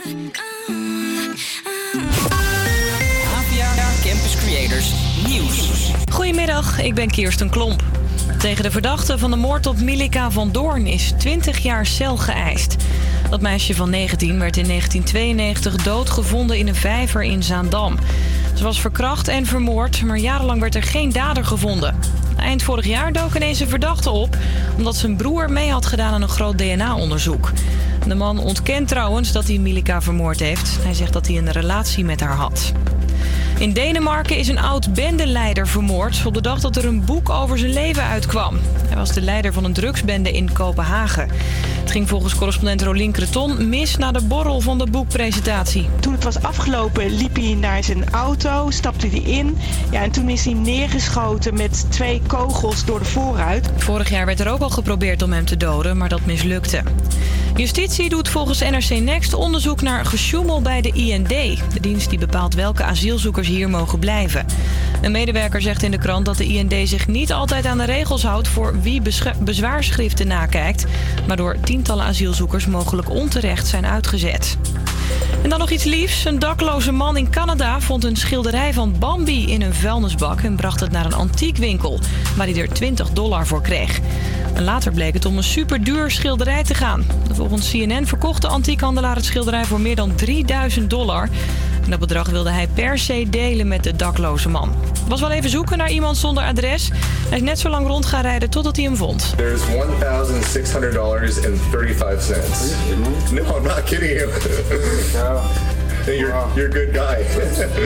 APA Campus Creators Nieuws. Goedemiddag, ik ben Kirsten Klomp. Tegen de verdachte van de moord op Milika van Doorn is 20 jaar cel geëist. Dat meisje van 19 werd in 1992 doodgevonden in een vijver in Zaandam. Ze was verkracht en vermoord, maar jarenlang werd er geen dader gevonden. Eind vorig jaar dook ineens een verdachte op... omdat zijn broer mee had gedaan aan een groot DNA-onderzoek. De man ontkent trouwens dat hij Milika vermoord heeft. Hij zegt dat hij een relatie met haar had. In Denemarken is een oud bendeleider vermoord op de dag dat er een boek over zijn leven uitkwam. Hij was de leider van een drugsbende in Kopenhagen. Het ging volgens correspondent Rolien Creton mis na de borrel van de boekpresentatie. Toen het was afgelopen liep hij naar zijn auto, stapte hij in. Ja, en toen is hij neergeschoten met twee kogels door de voorruit. Vorig jaar werd er ook al geprobeerd om hem te doden, maar dat mislukte. Justitie doet volgens NRC Next onderzoek naar gesjoemel bij de IND. De dienst die bepaalt welke asielzoekers hier mogen blijven. Een medewerker zegt in de krant dat de IND zich niet altijd aan de regels houdt voor wie bezwaarschriften nakijkt, waardoor tientallen asielzoekers mogelijk onterecht zijn uitgezet. En dan nog iets liefs. Een dakloze man in Canada vond een schilderij van Bambi in een vuilnisbak en bracht het naar een antiekwinkel, waar hij er 20 dollar voor kreeg. Later bleek het om een superduur schilderij te gaan. Volgens CNN verkocht de antiekhandelaar het schilderij voor meer dan 3000 dollar. En dat bedrag wilde hij per se delen met de dakloze man. Was wel even zoeken naar iemand zonder adres. Hij is net zo lang rond gaan rijden totdat hij hem vond. There's $1,600.30. No, I'm not kidding you. Hey, you're, you're a good guy.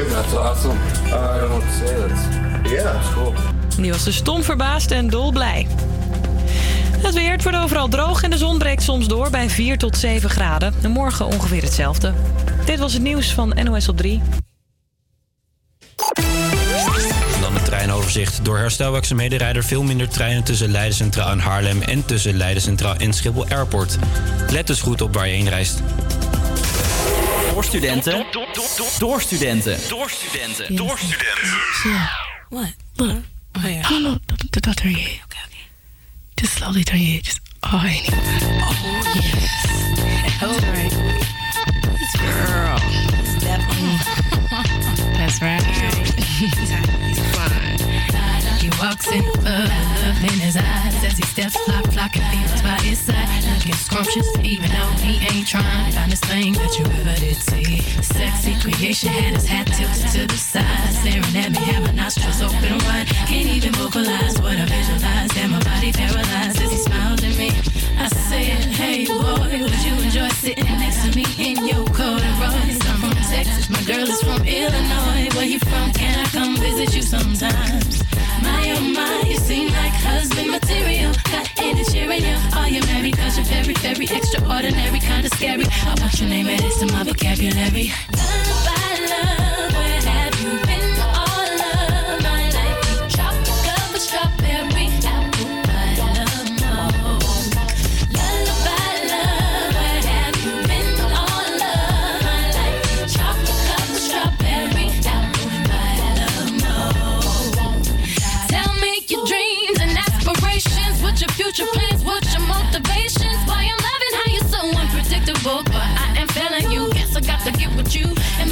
That's awesome. I don't what to say. That's, yeah. that's cool. Die was dus stom verbaasd en dolblij. Het weer het wordt overal droog en de zon breekt soms door bij 4 tot 7 graden. En morgen ongeveer hetzelfde. Dit was het nieuws van NOS op 3. Dan het treinoverzicht. Door herstelwerkzaamheden rijden er veel minder treinen tussen Leiden Centraal en Haarlem en tussen Leiden Centraal en Schiphol Airport. Let dus goed op waar je heen reist. Door studenten. Door studenten. Door studenten. Door studenten. What? Look. Oh, yeah. No, no, don't, don't, Just slowly turn your head. Just, oh, anyway. Oh, yes. That's oh. right. Girl. That's right. He's fine. He walks in the club, in his eyes as he steps, flock, flock, and feels by his side. Looking scrumptious, even though he ain't trying. Finest thing that you ever did see. Sexy creation had his hat tilted to the side, staring at me, my nostrils open wide. Can't even vocalize what I visualize. Had my body paralyzed as he smiled at me. I said, Hey boy, would you enjoy sitting next to me in your corduroys? Texas, my girl is from Illinois. Where you from? Can I come visit you sometimes? My oh my, you seem like husband material. Got any cheering you? Are you married? Cause you're very, very extraordinary, kinda scary. I want your name added to my vocabulary. Lullaby love, where with you.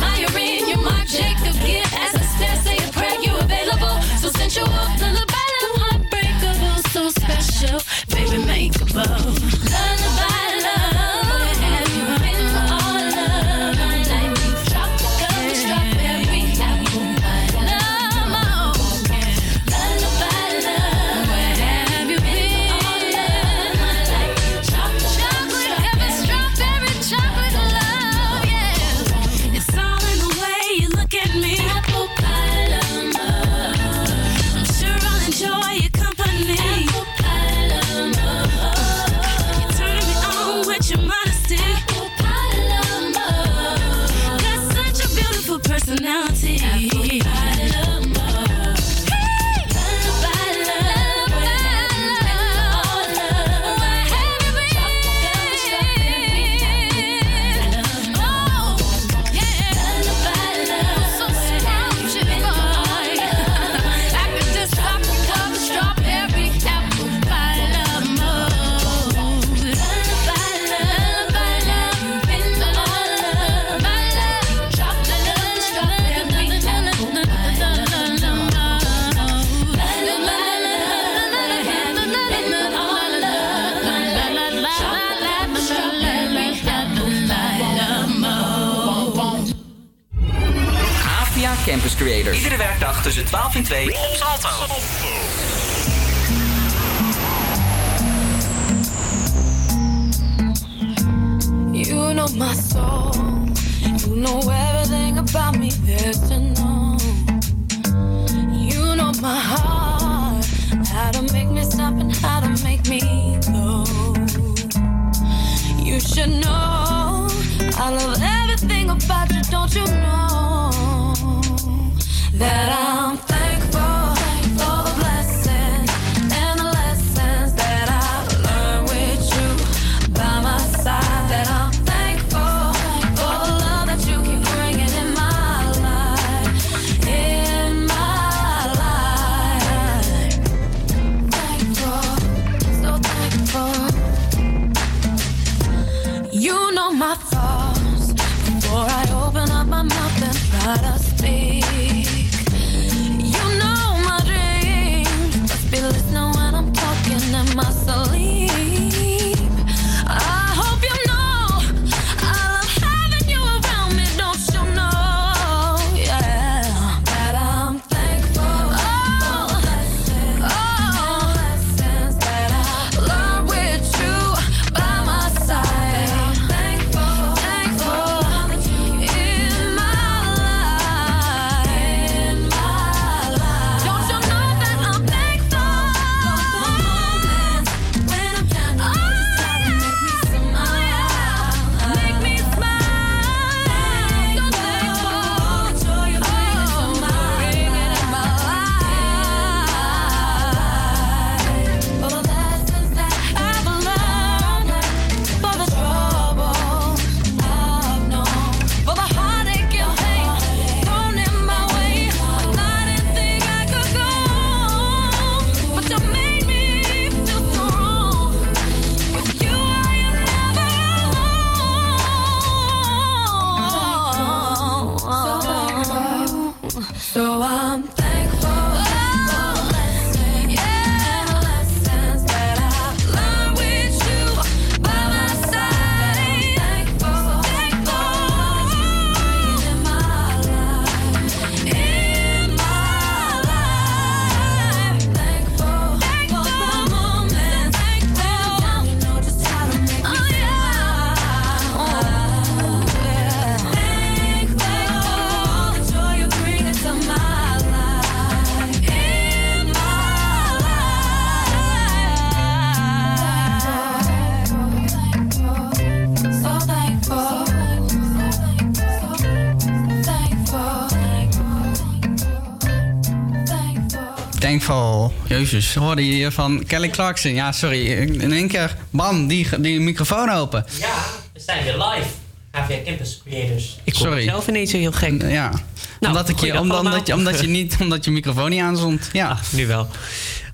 Jezus, hoorde je hier van Kelly Clarkson? Ja, sorry. In één keer, bam, die, die microfoon open. Ja, we zijn weer live. HVA Campus Creators. Ik hoor Sorry. mezelf ineens heel gek. Ja. omdat, ik je, omdat, je, omdat, je niet, omdat je microfoon niet aanzond. Ja. Nu wel.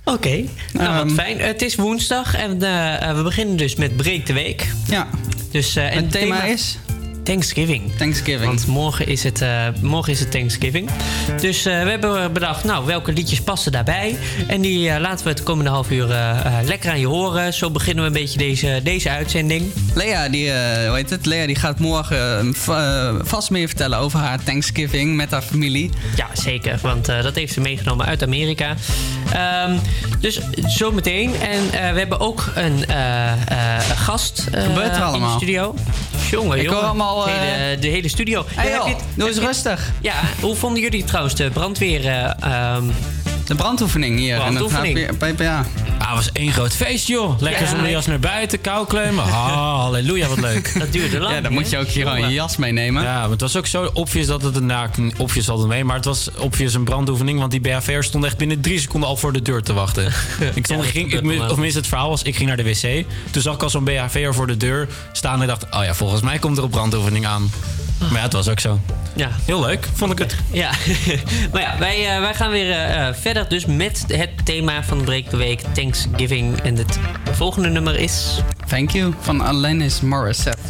Oké, nou wat Ehm. fijn. Het is woensdag en eh, eh, we beginnen dus met Breek de Week. Ja. Dus, eh, en Het thema is? Thanksgiving. Thanksgiving. Want morgen is het, eh, morgen is het Thanksgiving. Dus eh, we hebben bedacht, nou, welke liedjes passen daarbij? En die eh, laten we het komende half uur lekker aan je horen. Zo beginnen we een beetje deze, deze uitzending. Lea, die, hoe heet het? Lea die gaat morgen va- vast meer vertellen over haar Thanksgiving met haar familie. Ja, zeker. Want dat heeft ze meegenomen uit Amerika. Ehm, dus zometeen. En we hebben ook een gast in de studio. Jongen, Ik jongen. hoor allemaal, de, eh, hele, de hele studio. Hey Ja, heb je het- doe eens rustig. Ja, hoe vonden jullie trouwens de brandweer... eh, ehm, De brandoefening hier. Brandoefening. In het PPA. Ah, was één groot feest, joh. Lekker Ja. zonder jas naar buiten, kou klemmen. Ah, halleluja, wat leuk. dat duurde lang. Ja, dan moet je ook hier gewoon je jas meenemen. Ja, maar het was ook zo obvious dat het een... Nou, obvious altijd mee, maar het was obvious een brandoefening. Want die BHV'er stond echt binnen drie seconden al voor de deur te wachten. ik stond, ging, ik, of tenminste, het verhaal was, ik ging naar de wc. Toen zag ik al zo'n BHV'er voor de deur staan en dacht... Oh ja, volgens mij komt er een brandoefening aan. Maar ja, het was ook zo. Ja. Heel leuk, vond ik het. Ja, maar ja, wij, eh, wij gaan weer eh, eh, verder dus met het thema van de Breek de Week, Thanksgiving. En het volgende nummer is... Thank you van Alanis Morissette.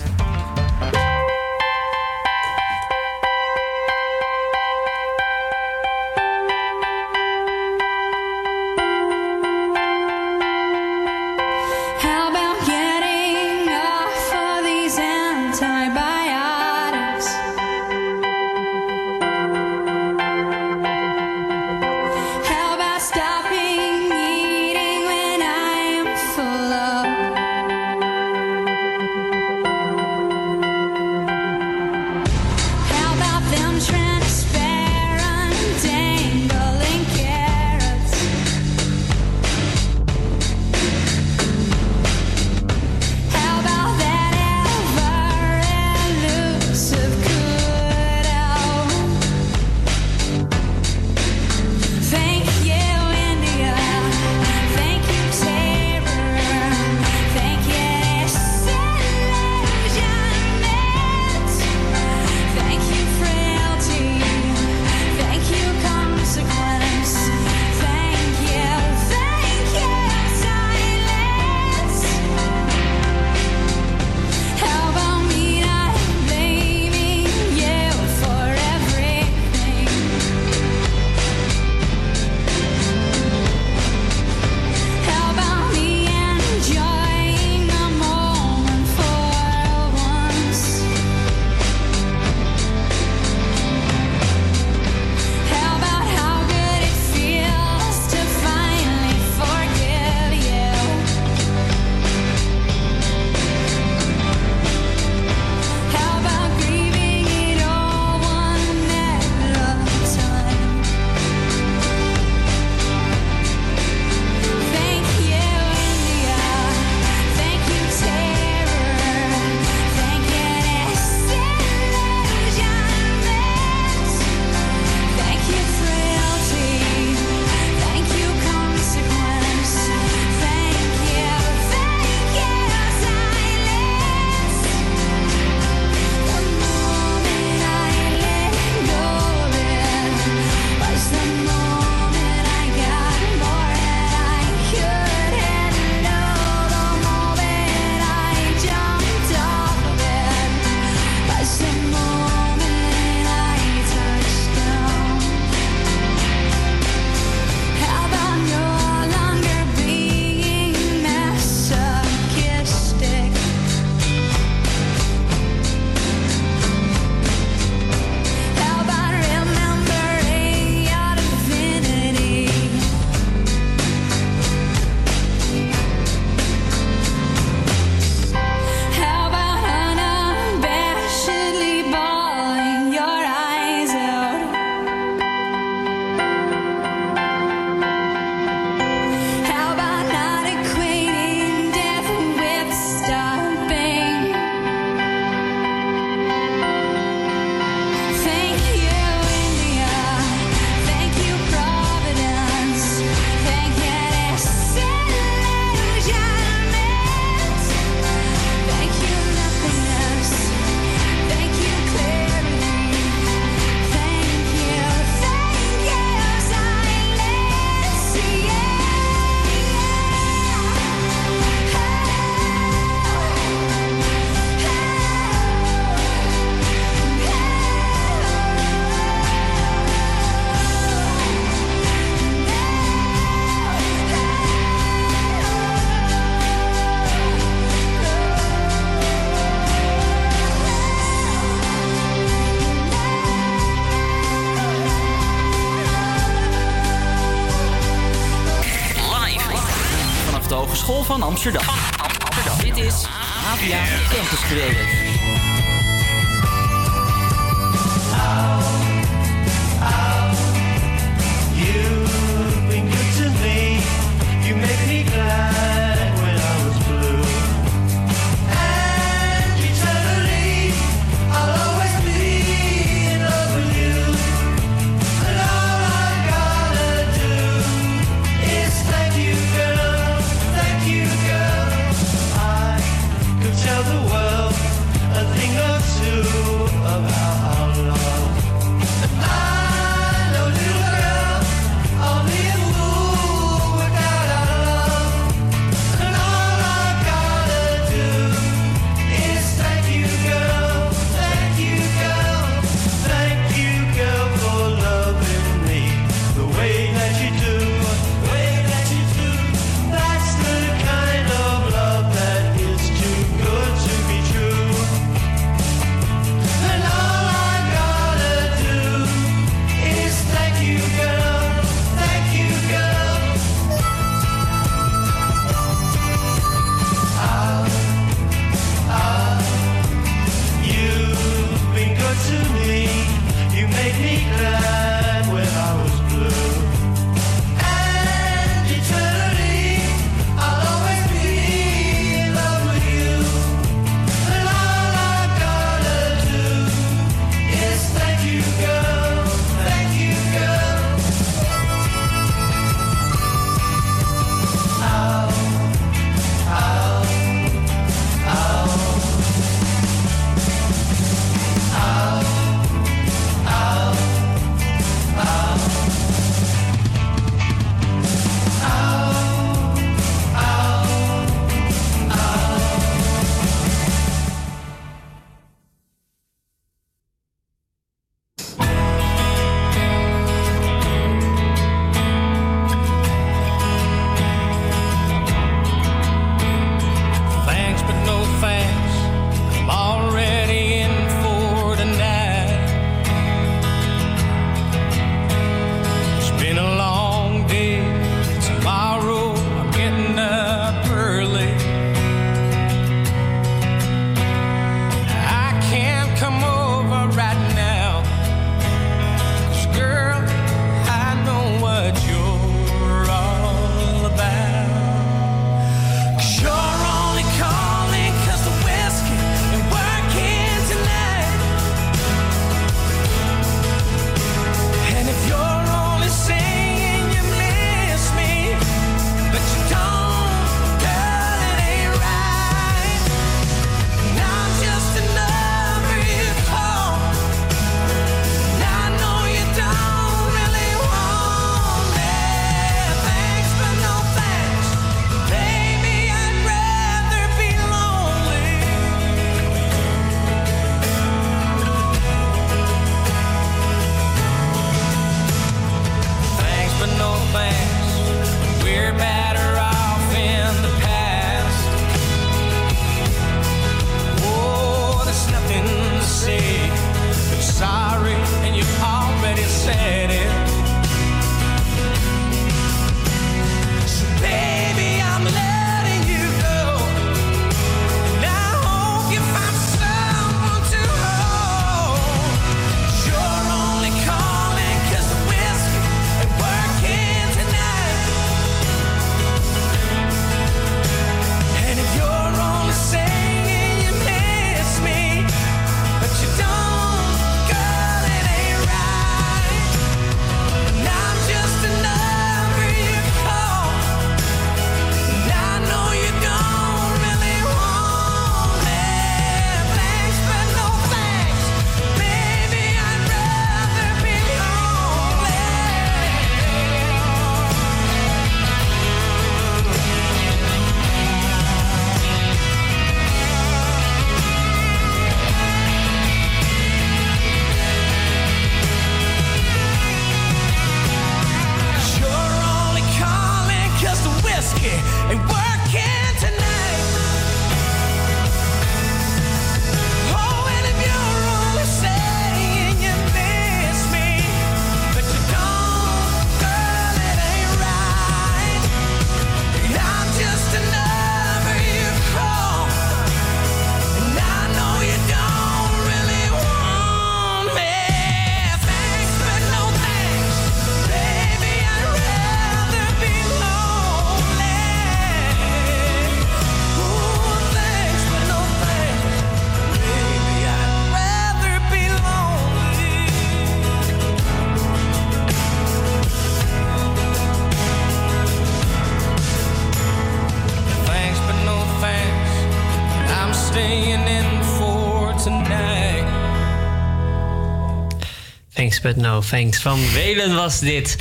Thanks but no thanks. Van Welen was dit.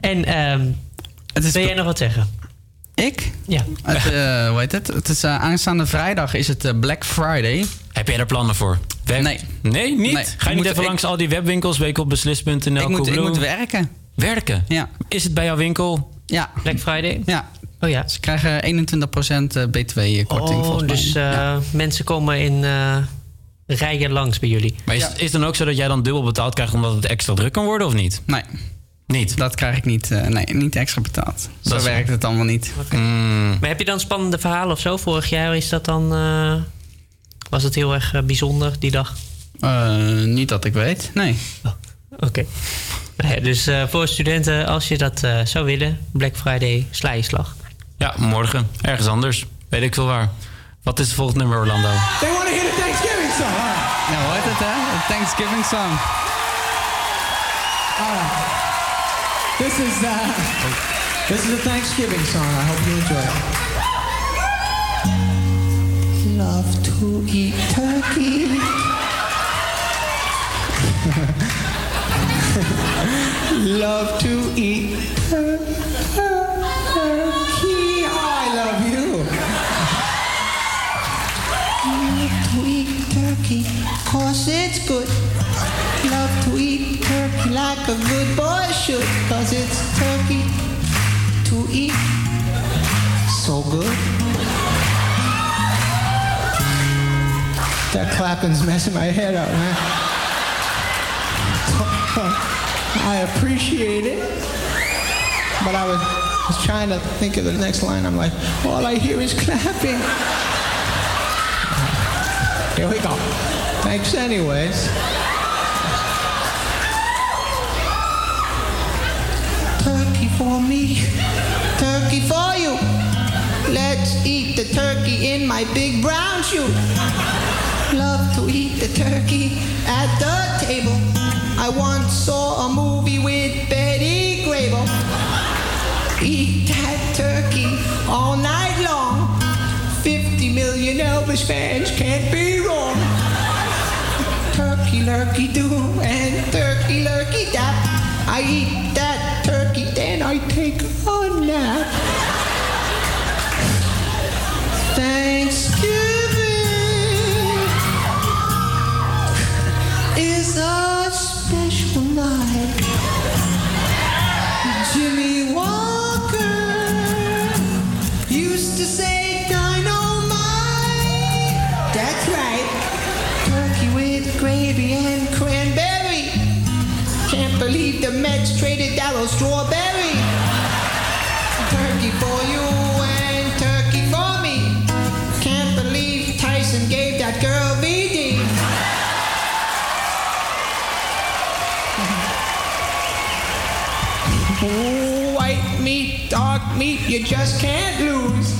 En ehm wil jij nog wat zeggen? Ik? Ja. Het, eh, hoe heet het? Het is eh, aanstaande vrijdag is het eh, Black Friday. Heb jij er plannen voor? Nee. Nee, niet? Nee. Ga je niet moet- even ik- langs al die webwinkels, week op beslis.nl, ik, moet, ik moet werken. Werken? Ja. Is het bij jouw winkel? Ja. Black Friday? Ja. Oh ja. Ze krijgen 21% BTW-korting Oh, volgens mij. dus eh, mensen komen in eh, rijen langs bij jullie. Maar is, is het dan ook zo dat jij dan dubbel betaald krijgt omdat het extra druk kan worden of niet? Nee. Niet? Dat krijg ik niet, eh, nee, niet extra betaald. Zo Dat is- werkt het allemaal niet. Mm. Maar heb je dan spannende verhalen of zo? Vorig jaar is dat dan... eh, was het heel erg eh, bijzonder die dag? Eh, niet dat ik weet, nee. Oké. Nou ja, dus eh, voor studenten, als je dat eh, zou willen, Black Friday, sla je slag. Ja, morgen. Ergens anders. Weet ik veel waar. Wat is het volgende nummer, Orlando? They want to hear the Thanksgiving song. All right. Ja, hoe heet het, hè? De Thanksgiving song. All right. This is uh, this is a Thanksgiving song. I hope you enjoy it. Love to eat turkey. Love to eat tur- cause it's good. Love to eat turkey like a good boy should, cause it's turkey to eat. So good. That clapping's messing my head up, man. I appreciate it, but I was, was trying to think of the next line. I'm like, all I hear is clapping. Here we go. Thanks, anyways. Turkey for me, turkey for you. Let's eat the turkey in my big brown shoe. Love to eat the turkey at the table. I once saw a movie with Betty Grable. Eat that turkey all night long. 50 million Elvis fans can't be wrong. Turkey lurkey do and turkey lurkey dap. I eat that turkey, then I take a nap. Thanksgiving is a special night. Strawberry. Turkey for you and turkey for me. Can't believe Tyson gave that girl VD. White meat, dark meat, you just can't lose.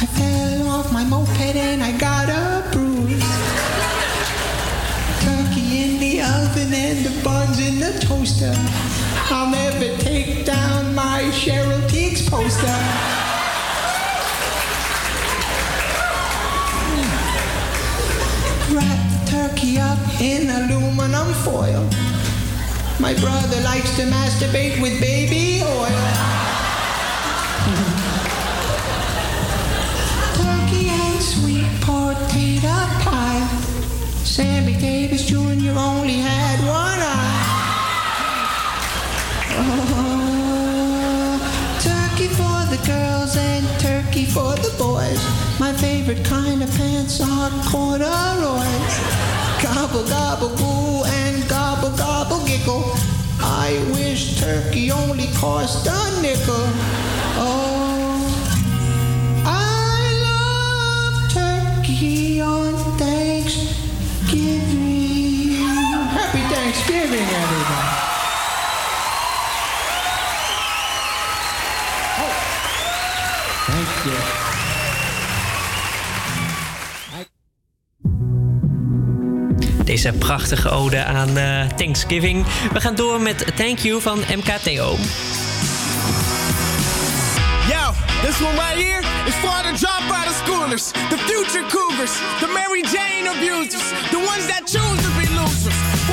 I fell off my moped and I got a bruise. Turkey in the oven and the buns in the toaster. I'll never take down my Cheryl Teagues poster. Wrap the turkey up in aluminum foil. My brother likes to masturbate with baby oil. Turkey and sweet potato pie. Sammy Davis Jr. only had one eye. Turkey for the girls and turkey for the boys. My favorite kind of pants are corduroys. Gobble, gobble, goo, and gobble, gobble, giggle. I wish turkey only cost a nickel. Oh, I love turkey on Thanksgiving. Happy Thanksgiving, everybody. Deze prachtige ode aan eh, Thanksgiving. We gaan door met Thank You van MKTO. Yo, this one right here is for the dropout of schoolers, the future cougars, the Mary Jane abusers, the ones that choose to be losers.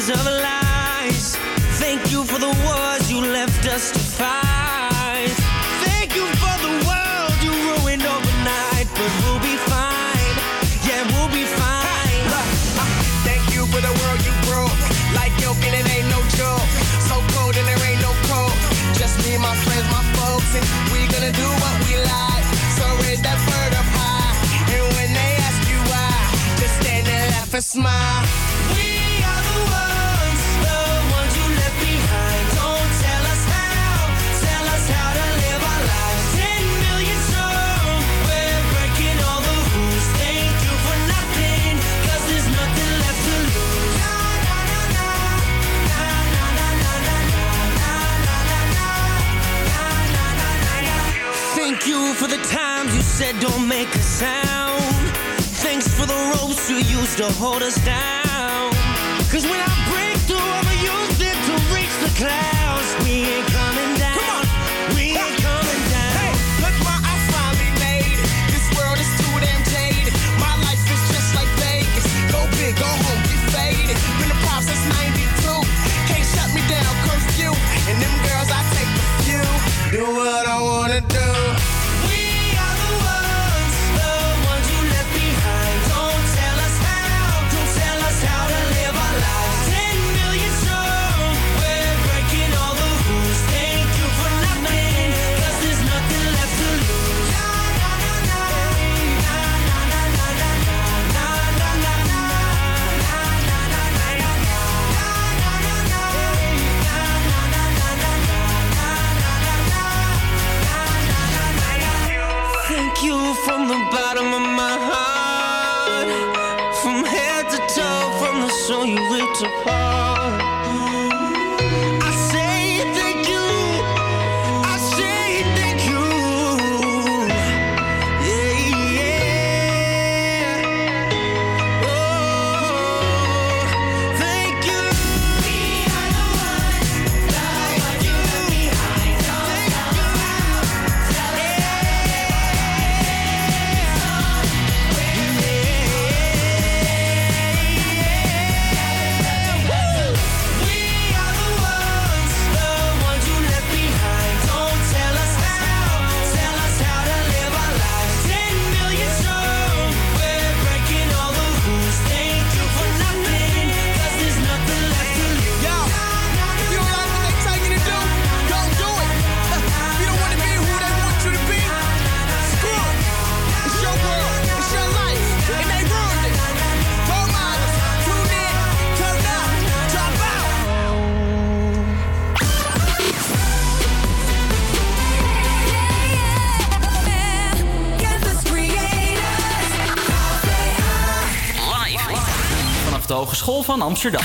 cities of lies. Thank you for the wars you left us to fight. Thank you for the world you ruined overnight, but we'll be fine. Yeah, we'll be fine. Uh, thank you for the world you broke. Like yolk and it ain't no joke. So cold and there ain't no cold. Just me, my friends, my folks, and we gonna do what we like. So raise that bird up high, and when they ask you why, just stand and laugh and smile. said don't make a sound. Thanks for the ropes you used to hold us down. Cause when I break through, I'ma use it to reach the clouds. 双狼吃着。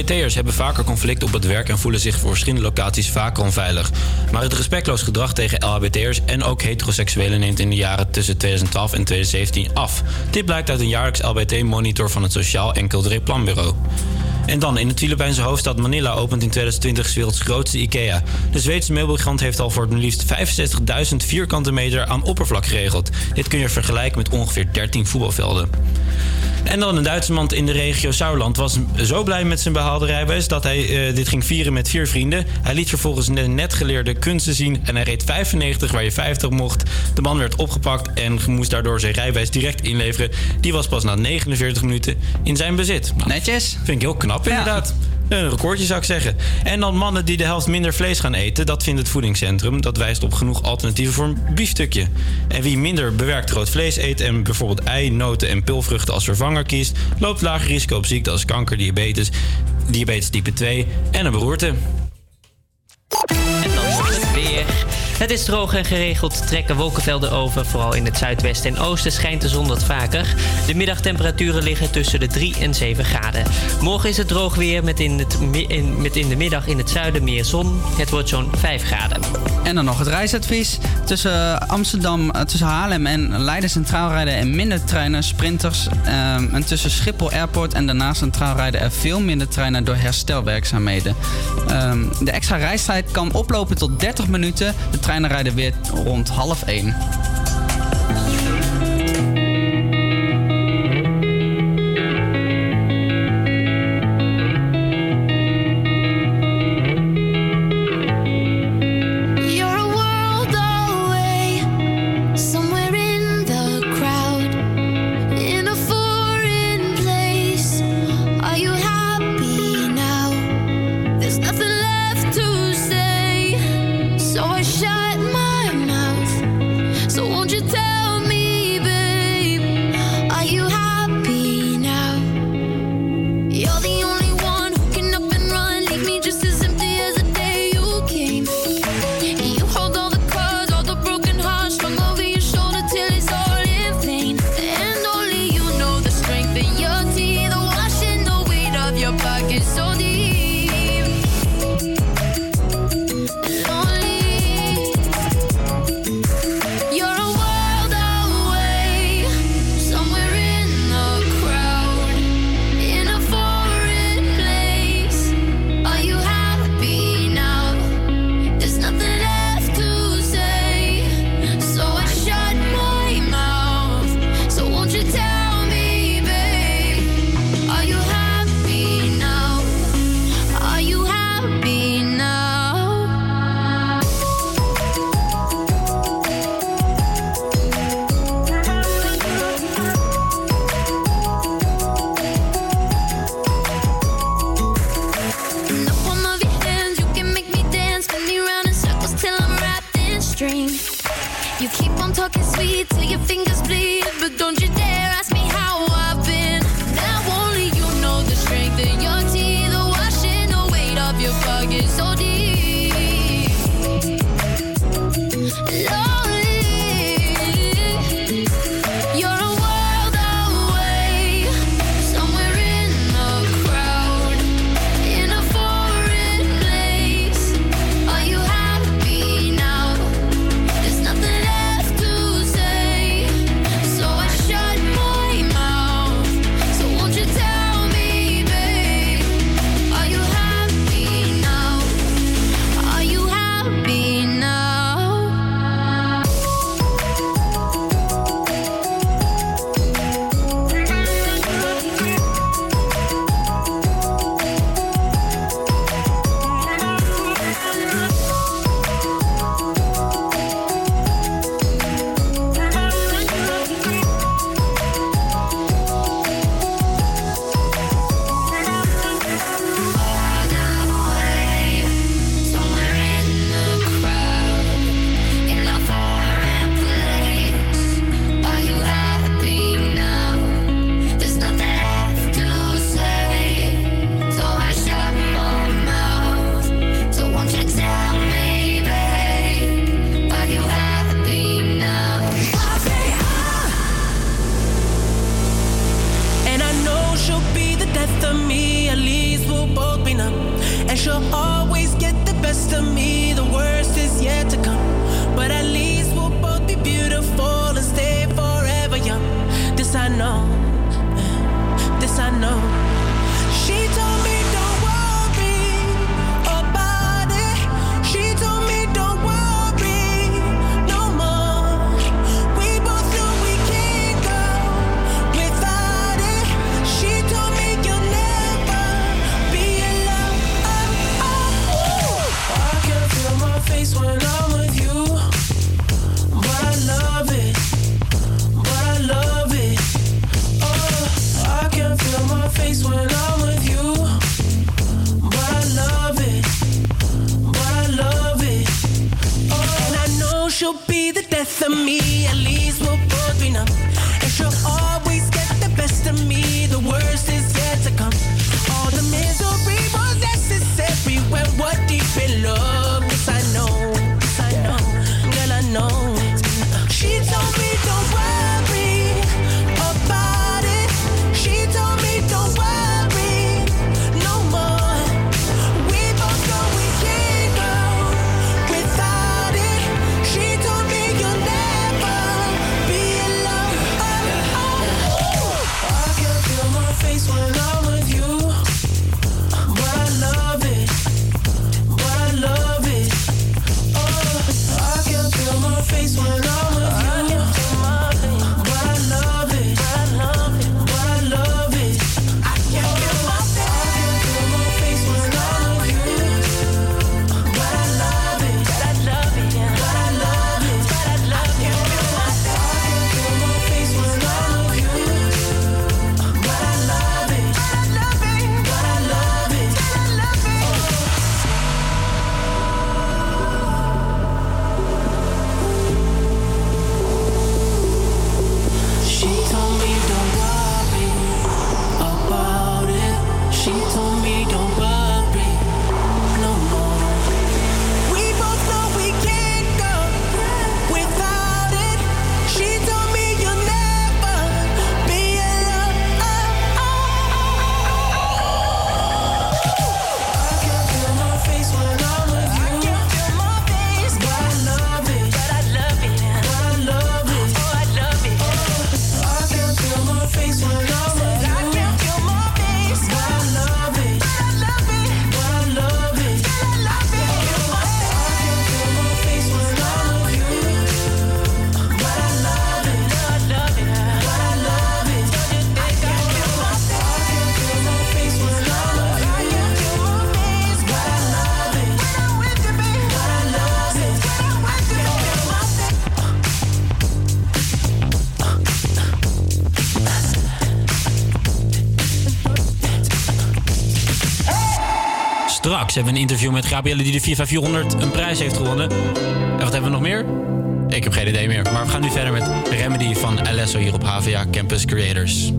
LHBT'ers hebben vaker conflict op het werk en voelen zich voor verschillende locaties vaker onveilig. Maar het respectloos gedrag tegen LHBT'ers en ook heteroseksuelen neemt in de jaren tussen 2012 en 2017 af. Dit blijkt uit een jaarlijks LHBT-monitor van het Sociaal en Cultureel Planbureau. En dan, in de Filipijnse hoofdstad Manila opent in 2020 's werelds grootste IKEA. De Zweedse meubelgigant heeft al voor het liefst 65.000 vierkante meter aan oppervlak geregeld. Dit kun je vergelijken met ongeveer 13 voetbalvelden. En dan een Duitse man in de regio Sauerland was zo blij met zijn behaalde rijbewijs dat hij eh, dit ging vieren met vier vrienden. Hij liet vervolgens de net geleerde kunsten zien en hij reed 95 waar je 50 mocht. De man werd opgepakt en moest daardoor zijn rijbewijs direct inleveren. Die was pas na 49 minuten in zijn bezit. Nou, Netjes. Vind ik heel knap inderdaad. Een recordje zou ik zeggen. En dan mannen die de helft minder vlees gaan eten. Dat vindt het voedingscentrum. Dat wijst op genoeg alternatieven voor een biefstukje. En wie minder bewerkt rood vlees eet... en bijvoorbeeld ei, noten en pulvruchten als vervanger kiest... loopt lager risico op ziekten als kanker, diabetes... diabetes type 2 en een beroerte. Het is droog en geregeld trekken wolkenvelden over. Vooral in het zuidwesten en oosten schijnt de zon wat vaker. De middagtemperaturen liggen tussen de 3 en 7 graden. Morgen is het droog weer met in, het, met in de middag in het zuiden meer zon. Het wordt zo'n 5 graden. En dan nog het reisadvies. Tussen Amsterdam, eh, tussen Haarlem en Leiden centraal rijden er minder treinen, sprinters. ehm, en tussen Schiphol Airport en daarna centraal rijden er veel minder treinen door herstelwerkzaamheden. Ehm, de extra reistijd kan oplopen tot 30 minuten. De treinen rijden weer rond half 1. straks hebben een interview met Gabrielle die de 45400 een prijs heeft gewonnen. En wat hebben we nog meer? Ik heb geen idee meer. Maar we gaan nu verder met Remedy van Alesso hier op HVA Campus Creators.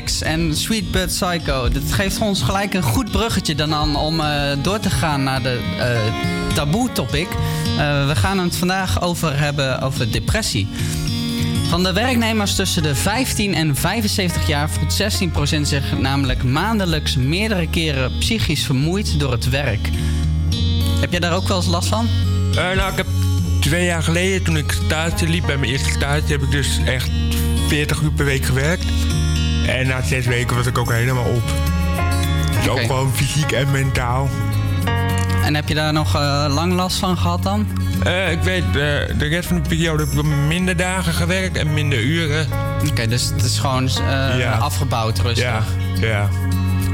En Sweet But Psycho. Dat geeft ons gelijk een goed bruggetje dan aan om eh, door te gaan naar de eh, uh, taboe-topic. Eh, we gaan het vandaag over hebben over depressie. Van de werknemers tussen de 15 en 75 jaar voelt 16% zich namelijk maandelijks meerdere keren psychisch vermoeid door het werk. Heb jij daar ook wel eens last van? nou, ik heb twee jaar geleden, toen ik stage liep bij mijn eerste stage, heb ik dus echt 40 uur per week gewerkt. En na zes weken was ik ook helemaal op. Dus ook gewoon fysiek en mentaal. En heb je daar nog eh, lang last van gehad dan? Eh, ik weet, eh, de rest van de periode heb ik minder dagen gewerkt en minder uren. Oké, dus het is gewoon afgebouwd rustig. Ja, ja.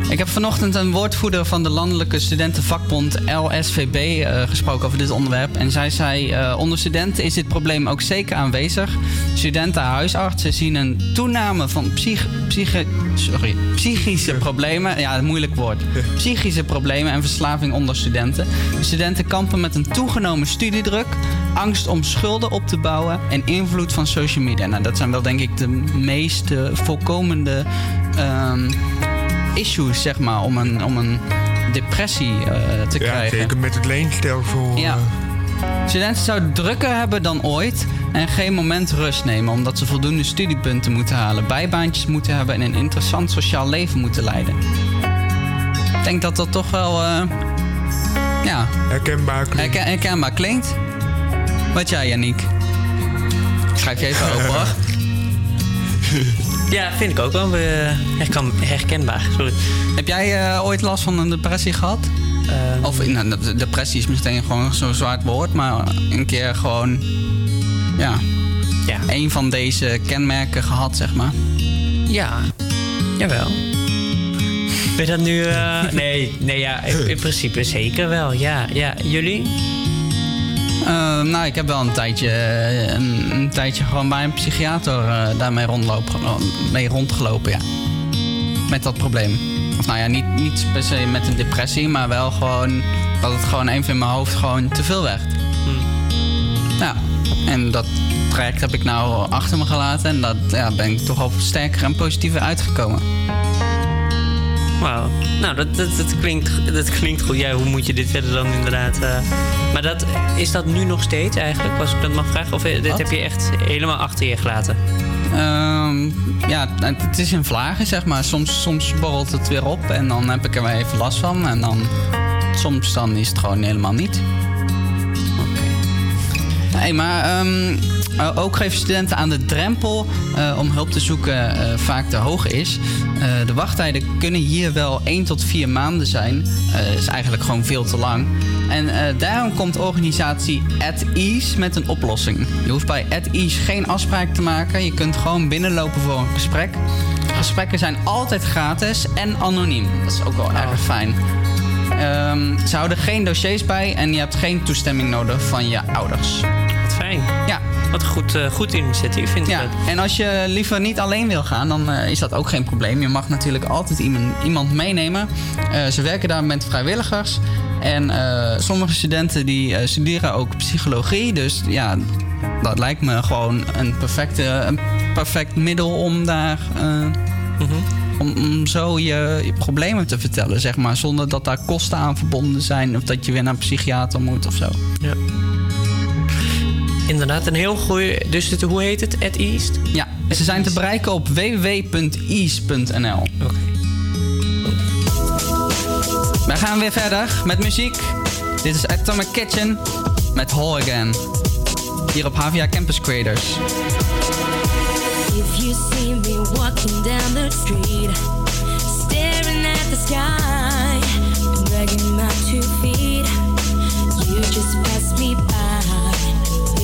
Ik heb vanochtend een woordvoerder van de Landelijke Studentenvakbond LSVB eh, gesproken over dit onderwerp. En zij zei: uh, Onder studenten is dit probleem ook zeker aanwezig. Studenten huisartsen zien een toename van psych sorry, psychische problemen. Ja, een moeilijk woord. Psychische problemen en verslaving onder studenten. Studenten kampen met een toegenomen studiedruk, angst om schulden op te bouwen en invloed van social media. Nou, dat zijn wel denk ik de meest voorkomende. Um, issues, zeg maar, om een, om een depressie eh, te Ja, krijgen. zeker met het leenstelsel. Ja. eh, Studenten zouden drukker hebben dan ooit en geen moment rust nemen, omdat ze voldoende studiepunten moeten halen, bijbaantjes moeten hebben en een interessant sociaal leven moeten leiden. Ik denk dat dat toch wel eh, ja, herkenbaar klinkt. herken- herkenbaar klinkt. Wat jij, Yannick? Ik schrijf je even open hoor. Ja, vind ik ook wel eh, herkan- herkenbaar. Sorry. Heb jij eh, ooit last van een depressie gehad? of nou, de- depressie is meteen gewoon zo'n zwaar woord, maar een keer gewoon ja, ja. een van deze kenmerken gehad, zeg maar. Ja, jawel. Ben je dat nu... eh, nee, nee ja, in, in principe zeker wel. Ja, ja. Jullie? Eh, nou, ik heb wel een tijdje, eh, een, een tijdje gewoon bij een psychiater eh, daarmee rondlopen, mee rondgelopen, ja. Met dat probleem. Of nou ja, niet, niet per se met een depressie, maar wel gewoon dat het gewoon even in mijn hoofd gewoon te veel werd. Ja, en dat traject heb ik nou achter me gelaten en dat ja, ben ik toch al sterker en positiever uitgekomen. Wauw. Nou, dat, dat, dat, klinkt, dat klinkt goed. Ja, hoe moet je dit verder dan inderdaad... eh, Maar dat, is dat nu nog steeds eigenlijk, als ik dat mag vragen? Of eh, dit Wat? heb je echt helemaal achter je gelaten? Ehm, ja, het is in vlagen, zeg maar. Soms, soms borrelt het weer op en dan heb ik er weer even last van. En dan soms dan is het gewoon helemaal niet. Nee, maar ehm, eh, ook geven studenten aan de drempel eh, om hulp te zoeken eh, vaak te hoog is. De wachttijden kunnen hier wel 1 tot 4 maanden zijn. Dat is eigenlijk gewoon veel te lang. En daarom komt organisatie At Ease met een oplossing. Je hoeft bij At Ease geen afspraak te maken. Je kunt gewoon binnenlopen voor een gesprek. Gesprekken zijn altijd gratis en anoniem. Dat is ook wel erg fijn. Ehm, ze houden geen dossiers bij en je hebt geen toestemming nodig van je ouders. Fijn. Ja. Wat een goed, eh, goed initiatief, vind ik Ja, dat. en als je liever niet alleen wil gaan, dan eh, is dat ook geen probleem. Je mag natuurlijk altijd iemand, iemand meenemen. Eh, ze werken daar met vrijwilligers. En sommige studenten die studeren ook psychologie. Dus ja, dat lijkt me gewoon een, perfecte, een perfect middel om daar... eh, om, om zo je, je problemen te vertellen, zeg maar. Zonder dat daar kosten aan verbonden zijn. Of dat je weer naar een psychiater moet of zo. Ja. Inderdaad, een heel goeie... Dus het, hoe heet het? At East? Ja, ze zijn te bereiken op www.ease.nl. Oké. Wij gaan weer verder met muziek. Dit is Atomic Kitchen met Hall Again. Hier op HVA Campus Creators. If you see me walking down the street, staring at the sky, dragging my two feet, you just pass me by.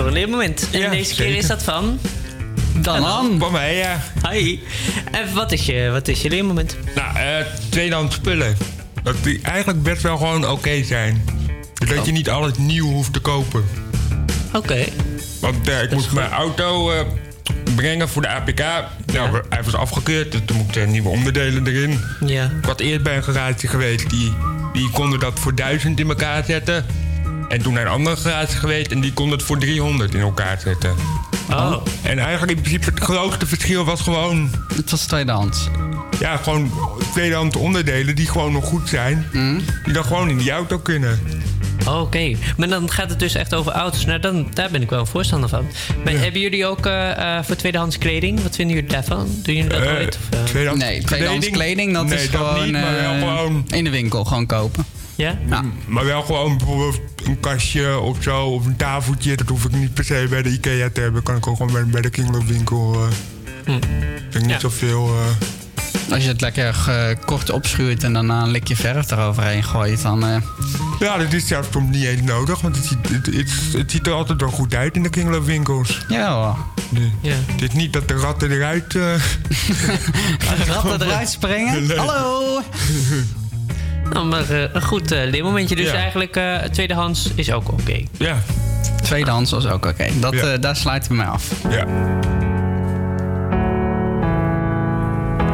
voor een leermoment. En deze keer zeker. is dat van... Dan aan. Van mij, ja. Hi. En wat is je, wat is je leermoment? Nou, eh tweedehands spullen. Dat die eigenlijk best wel gewoon oké zijn. Dus dat je niet alles nieuw hoeft te kopen. Oké. Want eh, ik moest mijn auto eh, brengen voor de APK. Nou, hij was afgekeurd, dus toen moesten nieuwe onderdelen erin. Ja. Ik had eerst bij een garage geweest, die, die konden dat voor 1000 in elkaar zetten. En toen naar een andere garage geweest en die kon het voor 300 in elkaar zetten. Oh. En eigenlijk in principe het grootste verschil was gewoon... Het was tweedehands. Ja, gewoon tweedehands onderdelen die gewoon nog goed zijn. Die dan gewoon in die auto kunnen. Oké, maar dan gaat het dus echt over auto's. Nou, dan, daar ben ik wel een voorstander van. Maar hebben jullie ook eh, eh, voor tweedehands kleding? Wat vinden jullie daarvan? Doen jullie dat Eh, ooit? Of, eh? tweedehands Nee, tweedehands kleding, dat Nee, is dat gewoon, niet, maar wel eh, gewoon- in de winkel gewoon kopen. Ja? Maar wel gewoon bijvoorbeeld een kastje of zo, of een tafeltje. Dat hoef ik niet per se bij de IKEA te hebben. Kan ik ook gewoon bij, bij de Kingdom winkel. Hm. Vind ik niet zoveel. eh, Als je het lekker eh, kort opschuurt en daarna een likje verf eroverheen gooit, dan... eh, Ja, dat is zelfs soms niet eens nodig, want het ziet, het, het, het ziet er altijd wel goed uit in de Kingdom winkels. Ja hoor. Ja. Het is niet dat de ratten eruit... eh ratten eruit springen? Nee. Hallo! Nou, maar eh, een goed eh, leermomentje. Dus Ja. eigenlijk eh, tweedehands is ook oké. Ja. Tweedehands was ook oké. Dat, Ja. eh, daar sluiten we mee af. Ja.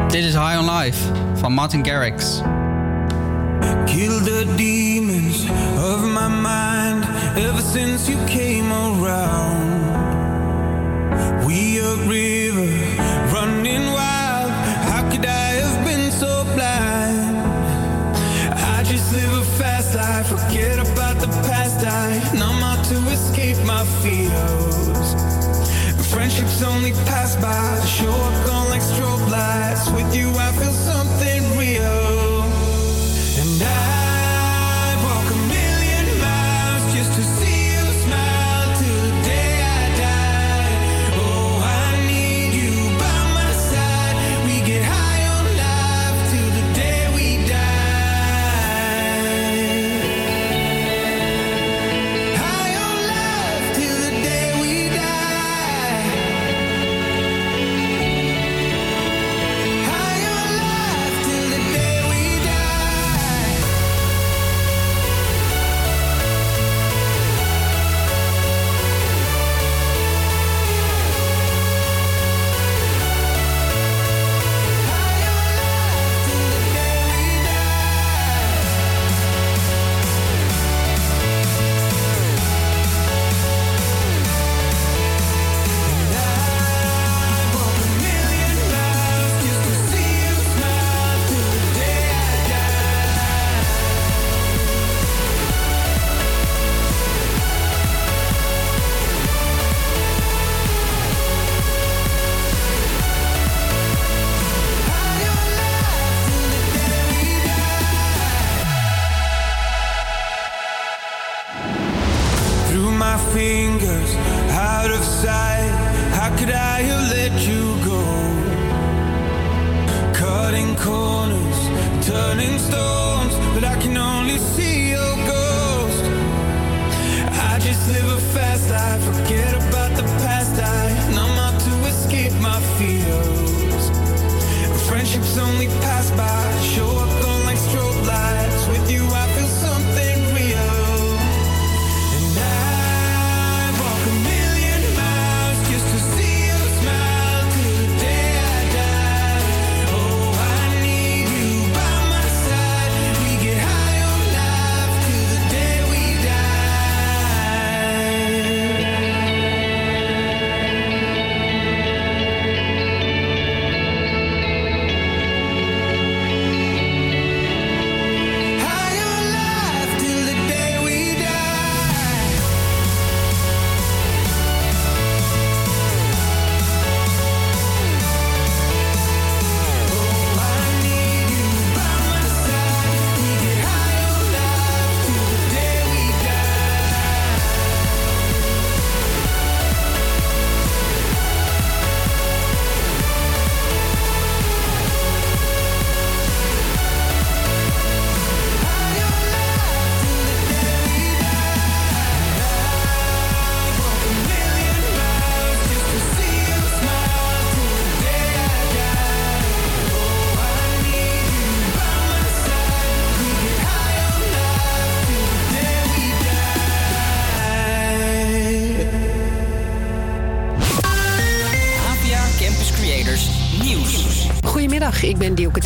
Dit is High on Life van Martin Garrix. Kill the demons of my mind ever since you came around. Forget about the past. I numb out to escape my fears. Friendships only pass by, show up gone like strobe lights. With you, I feel something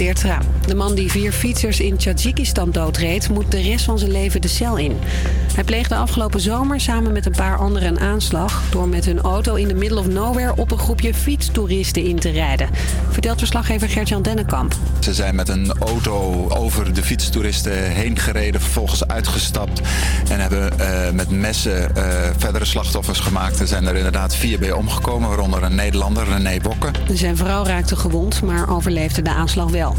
Teertra. De man die vier fietsers in Tajikistan doodreed... moet de rest van zijn leven de cel in. Hij pleegde afgelopen zomer samen met een paar anderen een aanslag... door met hun auto in de middle of nowhere op een groepje fietstoeristen in te rijden. Vertelt verslaggever Gert-Jan Dennekamp. Ze zijn met een auto over de fietstoeristen heen gereden, vervolgens uitgestapt en hebben eh, met messen eh, verdere slachtoffers gemaakt. Er zijn er inderdaad vier bij omgekomen, waaronder een Nederlander, René Bokke. Zijn vrouw raakte gewond, maar overleefde de aanslag wel.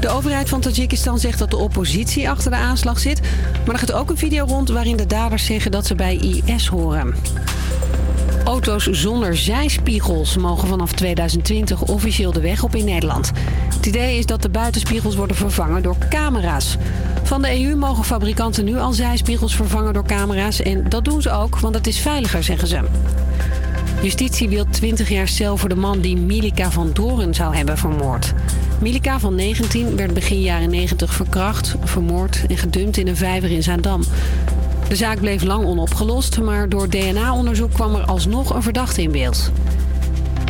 De overheid van Tajikistan zegt dat de oppositie achter de aanslag zit. Maar er gaat ook een video rond waarin de daders zeggen dat ze bij IS horen. Auto's zonder zijspiegels mogen vanaf 2020 officieel de weg op in Nederland. Het idee is dat de buitenspiegels worden vervangen door camera's. Van de EU mogen fabrikanten nu al zijspiegels vervangen door camera's. En dat doen ze ook, want het is veiliger, zeggen ze. Justitie wil 20 jaar cel voor de man die Milika van Doren zou hebben vermoord. Milika van 19 werd begin jaren 90 verkracht, vermoord en gedumpt in een vijver in Zaandam. De zaak bleef lang onopgelost, maar door DNA-onderzoek kwam er alsnog een verdachte in beeld.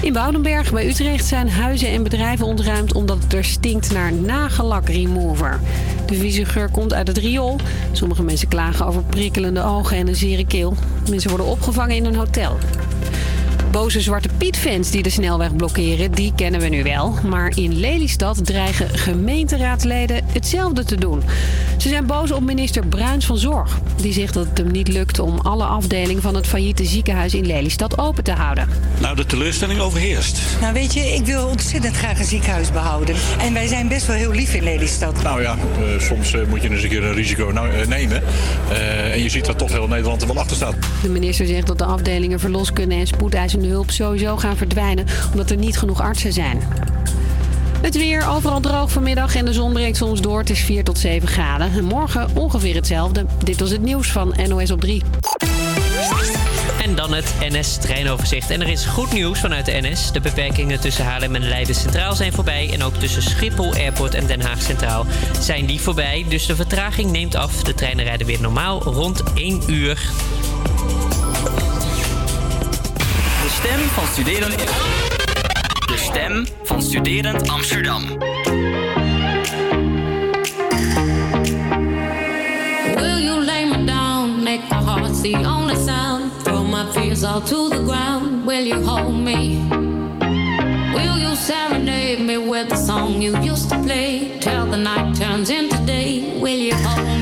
In Woudenberg bij Utrecht zijn huizen en bedrijven ontruimd omdat het er stinkt naar nagellak remover. De vieze geur komt uit het riool. Sommige mensen klagen over prikkelende ogen en een zere keel. Mensen worden opgevangen in een hotel. Boze Zwarte Piet-fans die de snelweg blokkeren, die kennen we nu wel. Maar in Lelystad dreigen gemeenteraadsleden hetzelfde te doen. Ze zijn boos op minister Bruins van Zorg. Die zegt dat het hem niet lukt om alle afdelingen van het failliete ziekenhuis in Lelystad open te houden. Nou, de teleurstelling overheerst. Nou weet je, ik wil ontzettend graag een ziekenhuis behouden. En wij zijn best wel heel lief in Lelystad. Nou ja, eh, soms eh, moet je eens een keer een risico nou, eh, nemen. Eh, en je ziet dat toch heel Nederland er wel achter staat. De minister zegt dat de afdelingen verloskunde en spoedeisende hulp sowieso gaan verdwijnen omdat er niet genoeg artsen zijn. Het weer overal droog vanmiddag en de zon breekt soms door. Het is 4 tot 7 graden. En morgen ongeveer hetzelfde. Dit was het nieuws van NOS op 3. En dan het NS-treinoverzicht. En er is goed nieuws vanuit de NS. De beperkingen tussen Haarlem en Leiden Centraal zijn voorbij. En ook tussen Schiphol Airport en Den Haag Centraal zijn die voorbij. Dus de vertraging neemt af. De treinen rijden weer normaal rond 1 uur. De stem van studerend... Stem van studerend Amsterdam. Will you lay me down? Make my heart the only sound. Throw my fears all to the ground. Will you hold me? Will you serenade me with the song you used to play? Till the night turns into day. Will you hold me?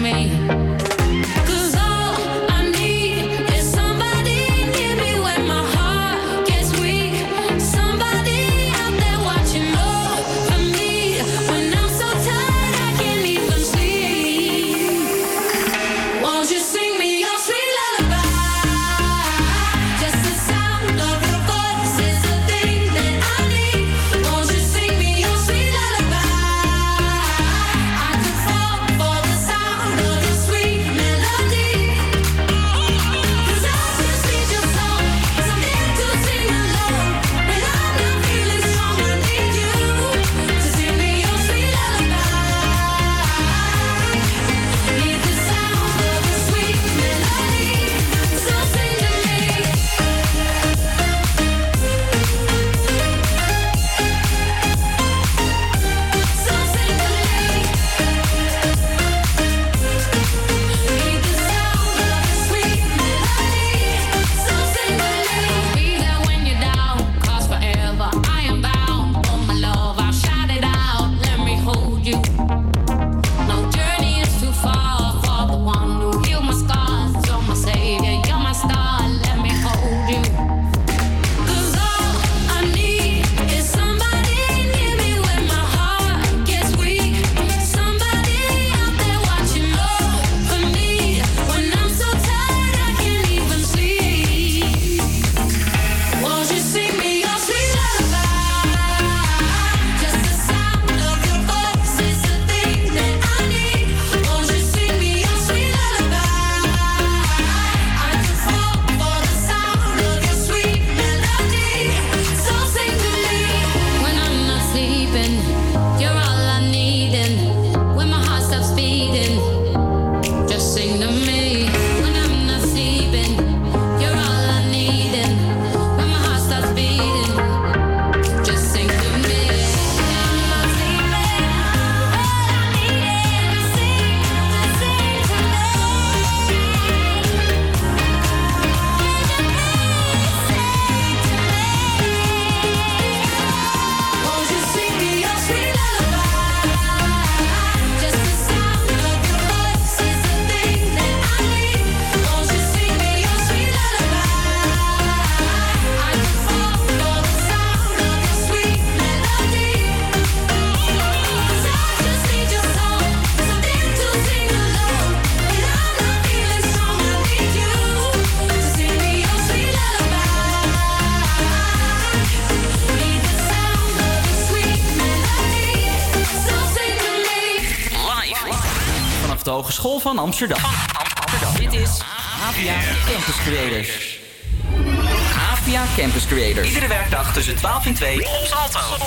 Amsterdam. Dit is APA Campus Creators. APA Campus Creators. Iedere werkdag tussen 12 en 2 op Salto.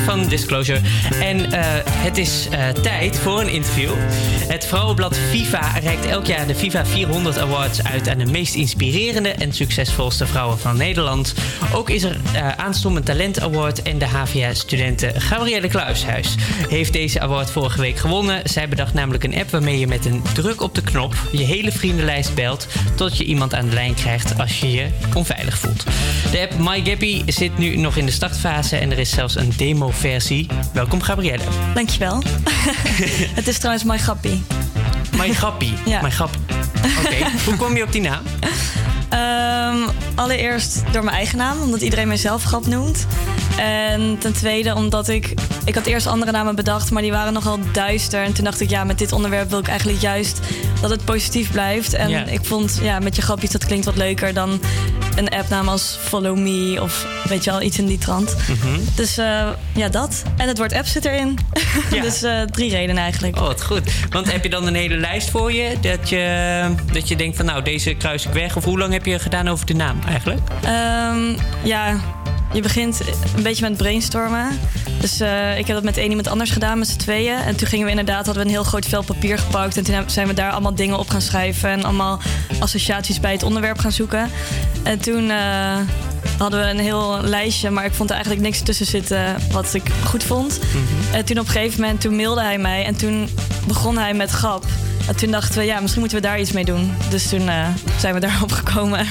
Van Disclosure. En eh, het is eh, tijd voor een interview. Het vrouwenblad Viva reikt elk jaar de Viva 400 Awards uit aan de meest inspirerende en succesvolste vrouwen van Nederland. Ook is er uh, aanstomend Talent Award en de HVA-studenten Gabrielle Kluishuis heeft deze award vorige week gewonnen. Zij bedacht namelijk een app waarmee je met een druk op de knop je hele vriendenlijst belt tot je iemand aan de lijn krijgt als je je onveilig voelt. De app MyGappy zit nu nog in de startfase en er is zelfs een demo-versie. Welkom Gabrielle. Dankjewel. het is trouwens My Grappy. My Grappy. Ja. My. Oké, hoe kom je op die naam? Ehm, allereerst door mijn eigen naam, omdat iedereen mijzelf grap noemt. En ten tweede omdat ik... Ik had eerst andere namen bedacht, maar die waren nogal duister. En toen dacht ik, ja, met dit onderwerp wil ik eigenlijk juist dat het positief blijft. En ik vond, ja, met je grapjes, dat klinkt wat leuker dan een appnaam als Follow Me of weet je wel, iets in die trant. Mhm. Dus eh, ja, dat. En het woord app zit erin. dus eh, drie redenen eigenlijk. Oh, wat goed. Want heb je dan een hele lijst voor je dat je, dat je denkt van nou, deze kruis ik weg? Of hoe lang heb je gedaan over de naam eigenlijk? Ehm, ja, je begint een beetje met brainstormen. Dus eh, ik heb dat met één iemand anders gedaan, met z'n tweeën. En toen gingen we inderdaad, hadden we een heel groot vel papier gepakt. En toen zijn we daar allemaal dingen op gaan schrijven. En allemaal associaties bij het onderwerp gaan zoeken. En toen eh, hadden we een heel lijstje. Maar ik vond er eigenlijk niks tussen zitten wat ik goed vond. En toen op een gegeven moment, toen mailde hij mij. En toen begon hij met grap. En toen dachten we, ja, misschien moeten we daar iets mee doen. Dus toen eh, zijn we daarop gekomen. En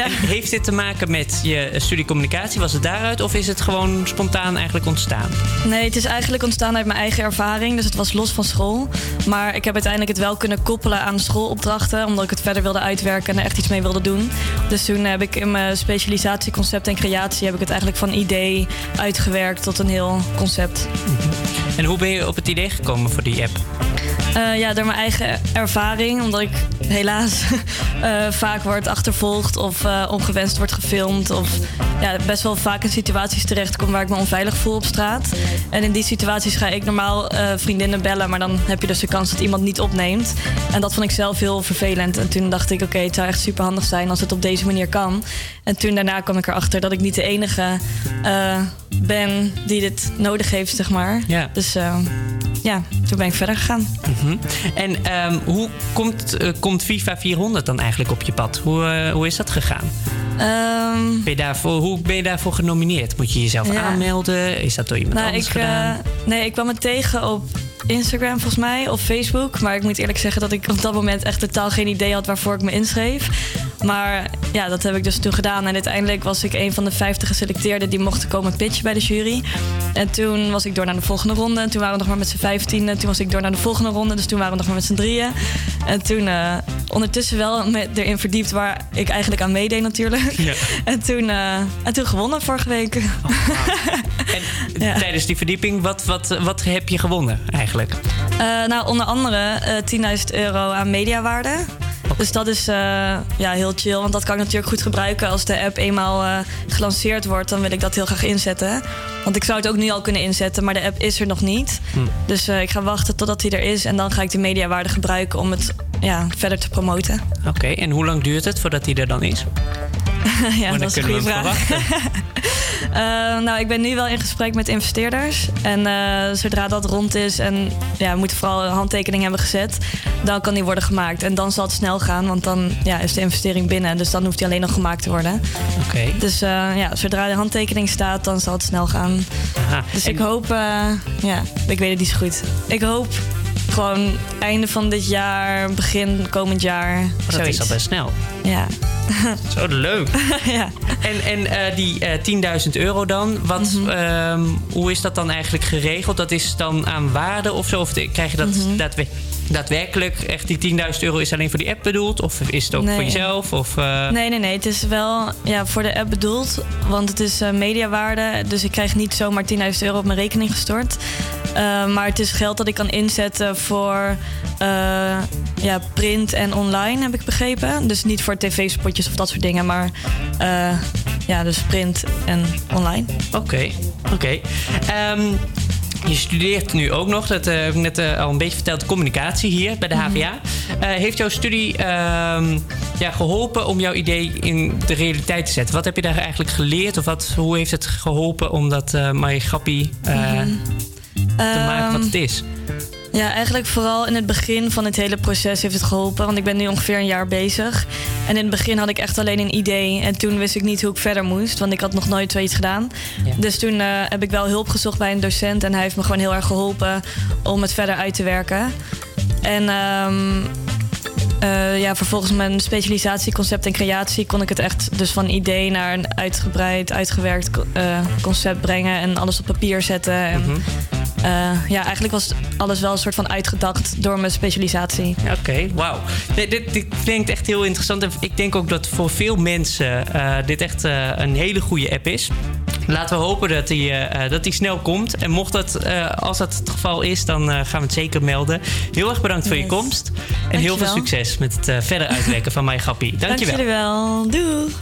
Heeft dit te maken met je studie communicatie? Was het daaruit? Of is het gewoon spontaan eigenlijk ontstaan? Nee, het is eigenlijk ontstaan uit mijn eigen ervaring. Dus het was los van school. Maar ik heb uiteindelijk het wel kunnen koppelen aan schoolopdrachten. Omdat ik het verder wilde uitwerken en er echt iets mee wilde doen. Dus toen heb ik in mijn specialisatie concept en creatie... heb ik het eigenlijk van idee uitgewerkt tot een heel concept. En hoe ben je op het idee gekomen voor die app? Eh, ja, door mijn eigen ervaring. Omdat ik helaas eh, vaak word achtervolgd of eh, ongewenst wordt gefilmd. Of ja, best wel vaak in situaties terechtkom waar ik me onveilig voel op straat. En in die situaties ga ik normaal vriendinnen bellen. Maar dan heb je dus de kans dat iemand niet opneemt. En dat vond ik zelf heel vervelend. En toen dacht ik, oké, het zou echt super handig zijn als het op deze manier kan. En toen daarna kwam ik erachter dat ik niet de enige ben die dit nodig heeft, zeg maar. Ja. Dus eh, ja, toen ben ik verder gegaan. Mhm. En ehm, hoe komt, eh, komt FIFA 400 dan eigenlijk op je pad? Hoe, eh, hoe is dat gegaan? Ehm, Ben je daarvoor, hoe ben je daarvoor genomineerd? Moet je jezelf Ja. aanmelden? Is dat door iemand nou, anders ik, gedaan? eh, nee, ik kwam het tegen op Instagram volgens mij of Facebook. Maar ik moet eerlijk zeggen dat ik op dat moment echt totaal geen idee had waarvoor ik me inschreef. Maar ja, dat heb ik dus toen gedaan. En uiteindelijk was ik een van de 50 geselecteerden die mochten komen pitchen bij de jury. En toen was ik door naar de volgende ronde. En toen waren we nog maar met z'n 15. En toen was ik door naar de volgende ronde. Dus toen waren we nog maar met z'n drieën. En toen eh, ondertussen wel met, erin verdiept waar ik eigenlijk aan meedeed natuurlijk. Ja. En, toen, eh, en toen gewonnen vorige week. Ja. Tijdens die verdieping, wat, wat, wat heb je gewonnen eigenlijk? Eh, nou, onder andere eh 10.000 euro aan mediawaarde. Dus dat is eh, ja, heel chill, want dat kan ik natuurlijk goed gebruiken als de app eenmaal eh, gelanceerd wordt. Dan wil ik dat heel graag inzetten. Want ik zou het ook nu al kunnen inzetten, maar de app is er nog niet. Hm. Dus eh, ik ga wachten totdat hij er is en dan ga ik de mediawaarde gebruiken om het ja, verder te promoten. Oké, en hoe lang duurt het voordat hij er dan is? ja, dat is een goede vraag. Eh, nou, ik ben nu wel in gesprek met investeerders. En eh, zodra dat rond is en ja, we moeten vooral een handtekening hebben gezet, dan kan die worden gemaakt. En dan zal het snel gaan, want dan ja, is de investering binnen. Dus dan hoeft die alleen nog gemaakt te worden. Oké. Dus eh, ja, zodra de handtekening staat, dan zal het snel gaan. Aha. Dus En- ik hoop, ja, ik weet het niet zo goed. Ik hoop gewoon einde van dit jaar, begin komend jaar. Oh, dat zoiets. is al best snel. Ja. Zo leuk. ja. En, en eh, die eh 10.000 euro dan, wat, Mhm. ehm, hoe is dat dan eigenlijk geregeld? Dat is dan aan waarde of zo? Of krijg je dat Mhm. daadwe- daadwerkelijk, echt die 10.000 euro is alleen voor die app bedoeld? Of is het ook Nee. voor jezelf? Of, eh, Nee, nee, nee. Het is wel ja, voor de app bedoeld. Want het is eh, mediawaarde. Dus ik krijg niet zomaar 10.000 euro op mijn rekening gestort. Eh, maar het is geld dat ik kan inzetten voor ja, print en online, heb ik begrepen. Dus niet voor tv-spotjes of dat soort dingen. Maar ja, dus print en online. Oké, oké. Ehm, je studeert nu ook nog, dat eh, heb ik net eh, al een beetje verteld, communicatie hier bij de Mhm. HVA. Eh, heeft jouw studie ehm, ja, geholpen om jouw idee in de realiteit te zetten? Wat heb je daar eigenlijk geleerd? Of wat, hoe heeft het geholpen om dat uh, Grappie Mhm. te maken wat Ehm, het is? Ja, eigenlijk vooral in het begin van het hele proces heeft het geholpen. Want ik ben nu ongeveer een jaar bezig. En in het begin had ik echt alleen een idee. En toen wist ik niet hoe ik verder moest. Want ik had nog nooit zoiets gedaan. Dus toen eh, heb ik wel hulp gezocht bij een docent. En hij heeft me gewoon heel erg geholpen om het verder uit te werken. En ehm, eh, ja, vervolgens mijn specialisatie concept en creatie kon ik het echt dus van idee naar een uitgebreid, uitgewerkt eh, concept brengen en alles op papier zetten. En, eh, ja, eigenlijk was alles wel een soort van uitgedacht door mijn specialisatie. Oké, wauw. Nee, dit, dit klinkt echt heel interessant. En ik denk ook dat voor veel mensen eh, dit echt eh, een hele goede app is. Laten we hopen dat die, eh, eh, dat die snel komt. En mocht dat, eh, als dat het geval is, dan eh, gaan we het zeker melden. Heel erg bedankt voor je komst. En heel veel succes met het eh, verder uitwerken van My Grappie. Dank Dankjewel. jullie wel. Doei.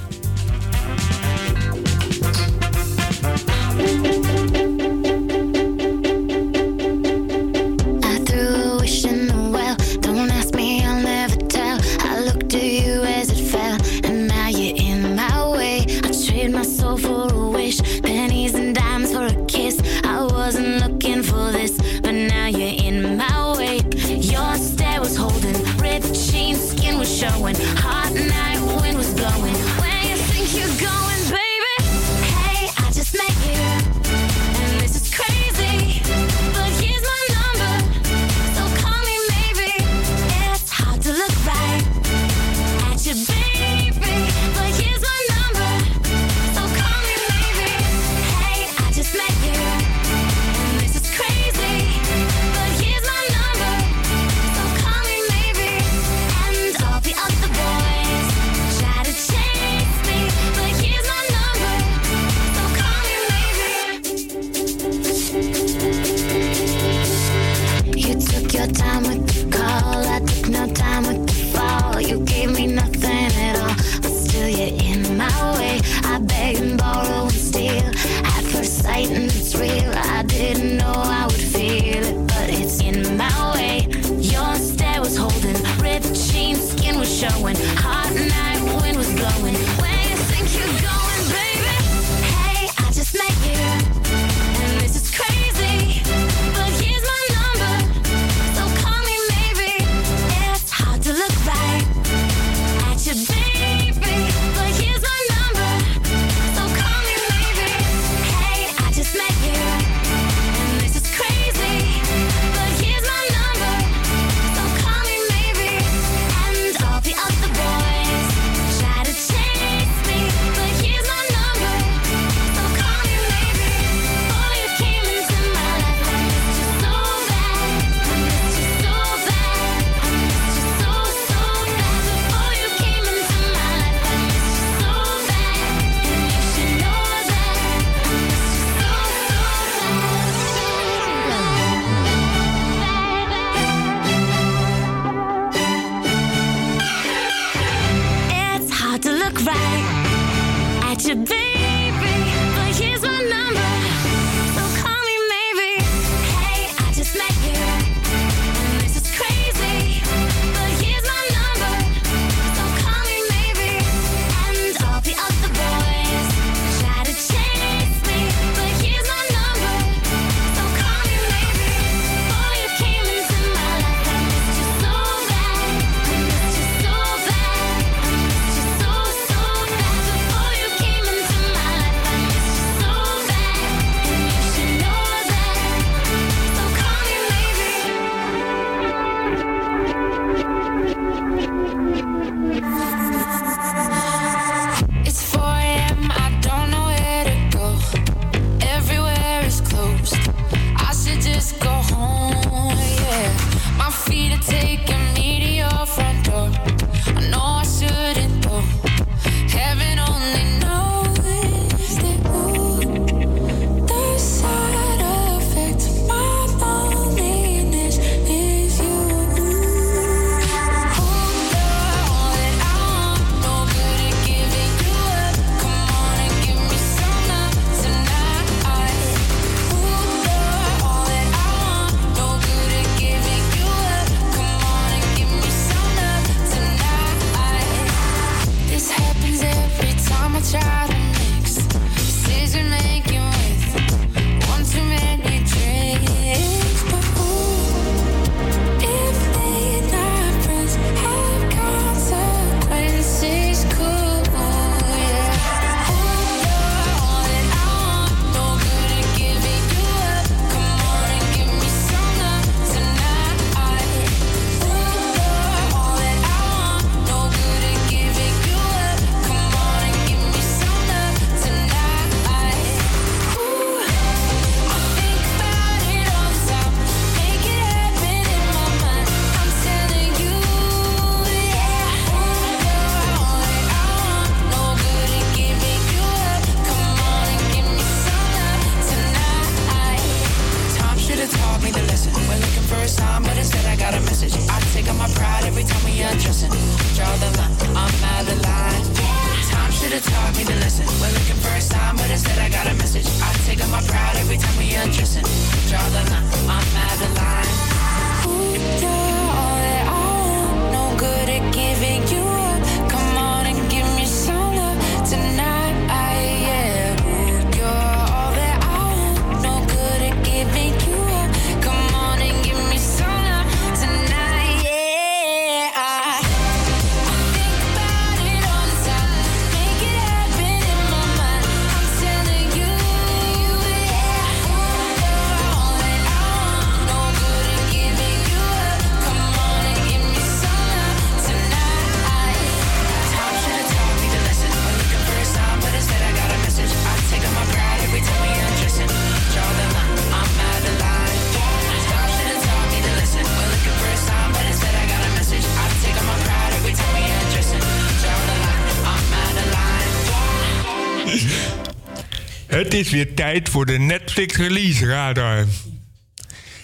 Weer tijd voor de Netflix Release Radar.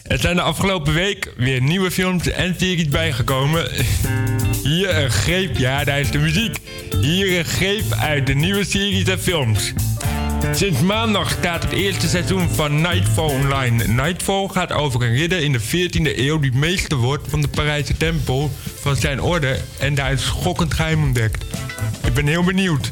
Er zijn de afgelopen week weer nieuwe films en series bijgekomen. Hier een greep, ja, daar is de muziek. Hier een greep uit de nieuwe series en films. Sinds maandag staat het eerste seizoen van Nightfall online. Nightfall gaat over een ridder in de 14e eeuw die meester wordt van de Parijse tempel van zijn orde en daar een schokkend geheim ontdekt. Ik ben heel benieuwd.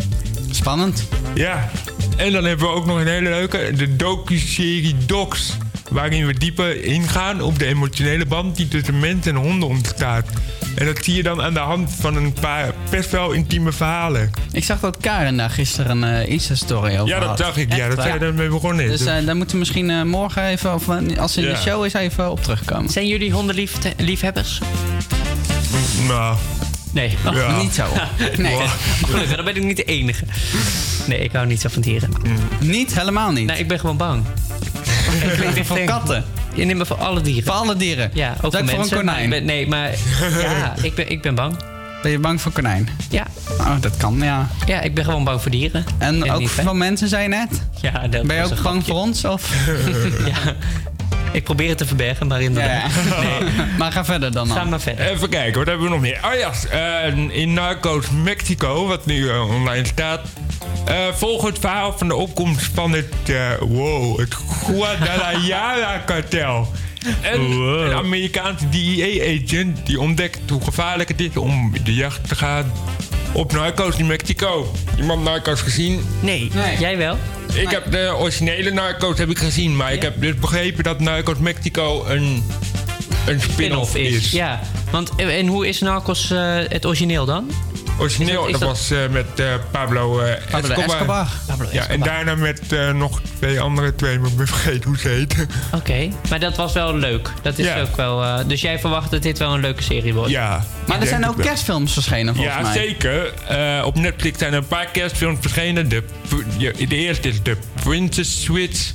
Spannend. Ja. En dan hebben we ook nog een hele leuke, de docu-serie Docs. Waarin we dieper ingaan op de emotionele band die tussen mens en honden ontstaat. En dat zie je dan aan de hand van een paar best wel intieme verhalen. Ik zag dat Karen daar gisteren een eh, Insta-story over Ja, dat had. zag ik. Ja, dat zij ermee begonnen is. Dus eh, daar moeten we misschien eh, morgen even, of als in Ja. de show is, even op terugkomen. Zijn jullie hondenliefhebbers? Nou. Nee. Oh. Ja. Niet zo. Nee. Oh, gelukkig, dan ben ik niet de enige. Nee, ik hou niet zo van dieren. Niet? Helemaal niet? Nee, ik ben gewoon bang. ik ben Voor katten? Je neemt me voor alle dieren. Voor alle dieren? Ja, ook voor voor een konijn? maar ik ben- nee, maar ja, ik ben, ik ben bang. Ben je bang voor konijn? Ja. Oh, dat kan, ja. Ja, ik ben gewoon bang voor dieren. En En ook van mensen, zei je net? Ja, dat Ben je ook bang grapje. voor ons? Of? ja. Ik probeer het te verbergen, maar inderdaad. Nee. Maar ga verder dan. Ga maar verder. Even kijken, wat hebben we nog meer? Oh ja, eh, in Narcos Mexico, wat nu eh, online staat. eh volgt het verhaal van de opkomst van het, wow, het Guadalajara-kartel. En een Amerikaanse DEA-agent die ontdekt hoe gevaarlijk het is om de jacht te gaan op Narcos in Mexico. Iemand Narcos gezien? Nee. Jij wel? Ik heb de originele Narcos heb ik gezien, maar ik heb dus begrepen dat Narcos Mexico een, een spin-off is. Ja, want en hoe is Narcos eh, het origineel dan? Origineel, Is dat, dat- was eh, met eh, Pablo, eh, Pablo Escobar. Escobar. Pablo Ja, en daarna met eh, nog twee andere twee, maar ik ben vergeten hoe ze heten. Oké, maar dat was wel leuk. Dat is Ja. ook wel. eh, dus jij verwacht dat dit wel een leuke serie wordt? Ja. Maar er zijn ook wel. kerstfilms verschenen volgens Ja, mij. zeker. Eh, op Netflix zijn er een paar kerstfilms verschenen. De, ja, de eerste is de Princess Switch.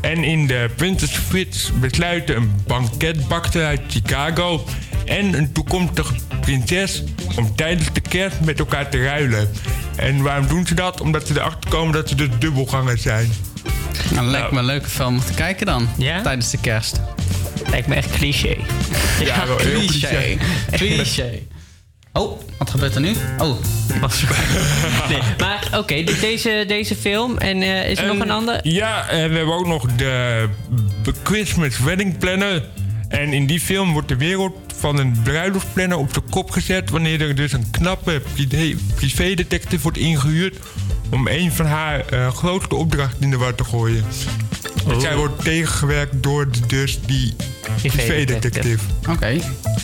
En in de Princess Switch besluiten een banketbakter uit Chicago en een toekomstige prinses om tijdens de kerst met elkaar te ruilen. En waarom doen ze dat? Omdat ze erachter komen dat ze dus dubbelgangers zijn. Nou, lijkt me een leuke film om te kijken dan. Ja? Tijdens de kerst. Lijkt me echt cliché. Ja, wel heel cliché. cliché. Cliché. Oh, wat gebeurt er nu? Oh. Nee, maar oké, de- deze, deze film. En eh, is er nog En- een ander? Ja, eh, we hebben ook nog de Christmas Wedding Planner. En in die film wordt de wereld van een bruiloftplanner op de kop gezet... wanneer er dus een knappe privé- privédetective wordt ingehuurd... om een van haar eh, grootste opdrachten in de war te gooien. En zij wordt tegengewerkt door de- dus die privédetective. Oké.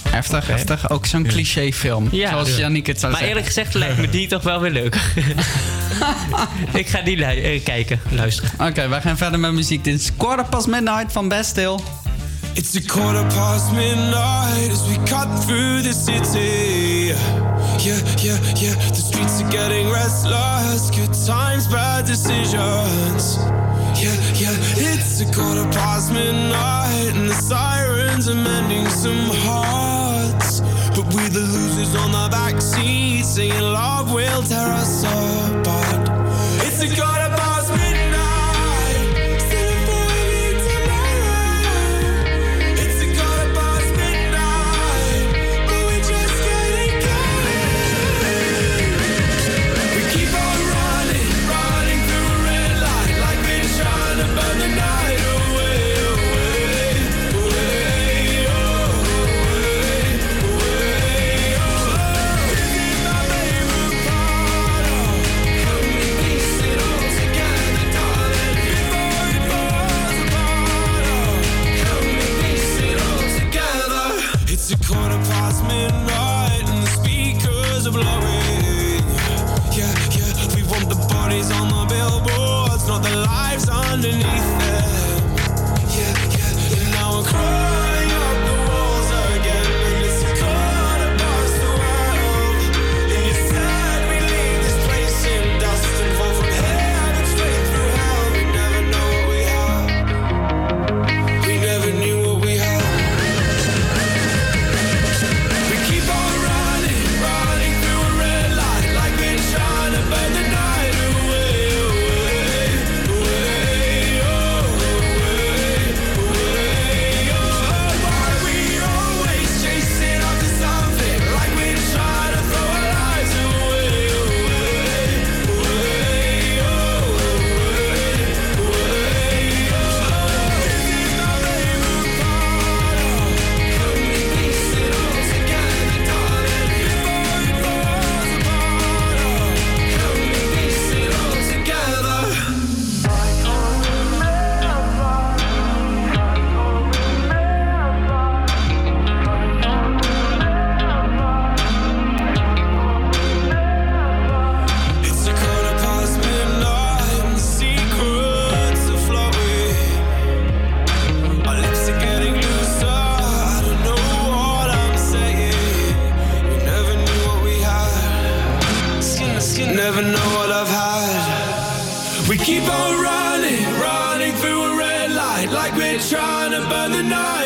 Heftig, heftig. Ook zo'n clichéfilm. Ja. Zoals Yannick het zou Maar zeggen. eerlijk gezegd lijkt me die toch wel weer leuk. ik ga die lu- eh, kijken, luisteren. Oké, wij gaan verder met muziek. Dit is Quarter Past Midnight van Bastille. It's a quarter past midnight as we cut through the city. Yeah, yeah, yeah. The streets are getting restless. Good times, bad decisions. Yeah, yeah. It's a quarter past midnight and the sirens are mending some hearts. But we're the losers on the back seat, saying love will tear us apart. It's a trying to burn the night.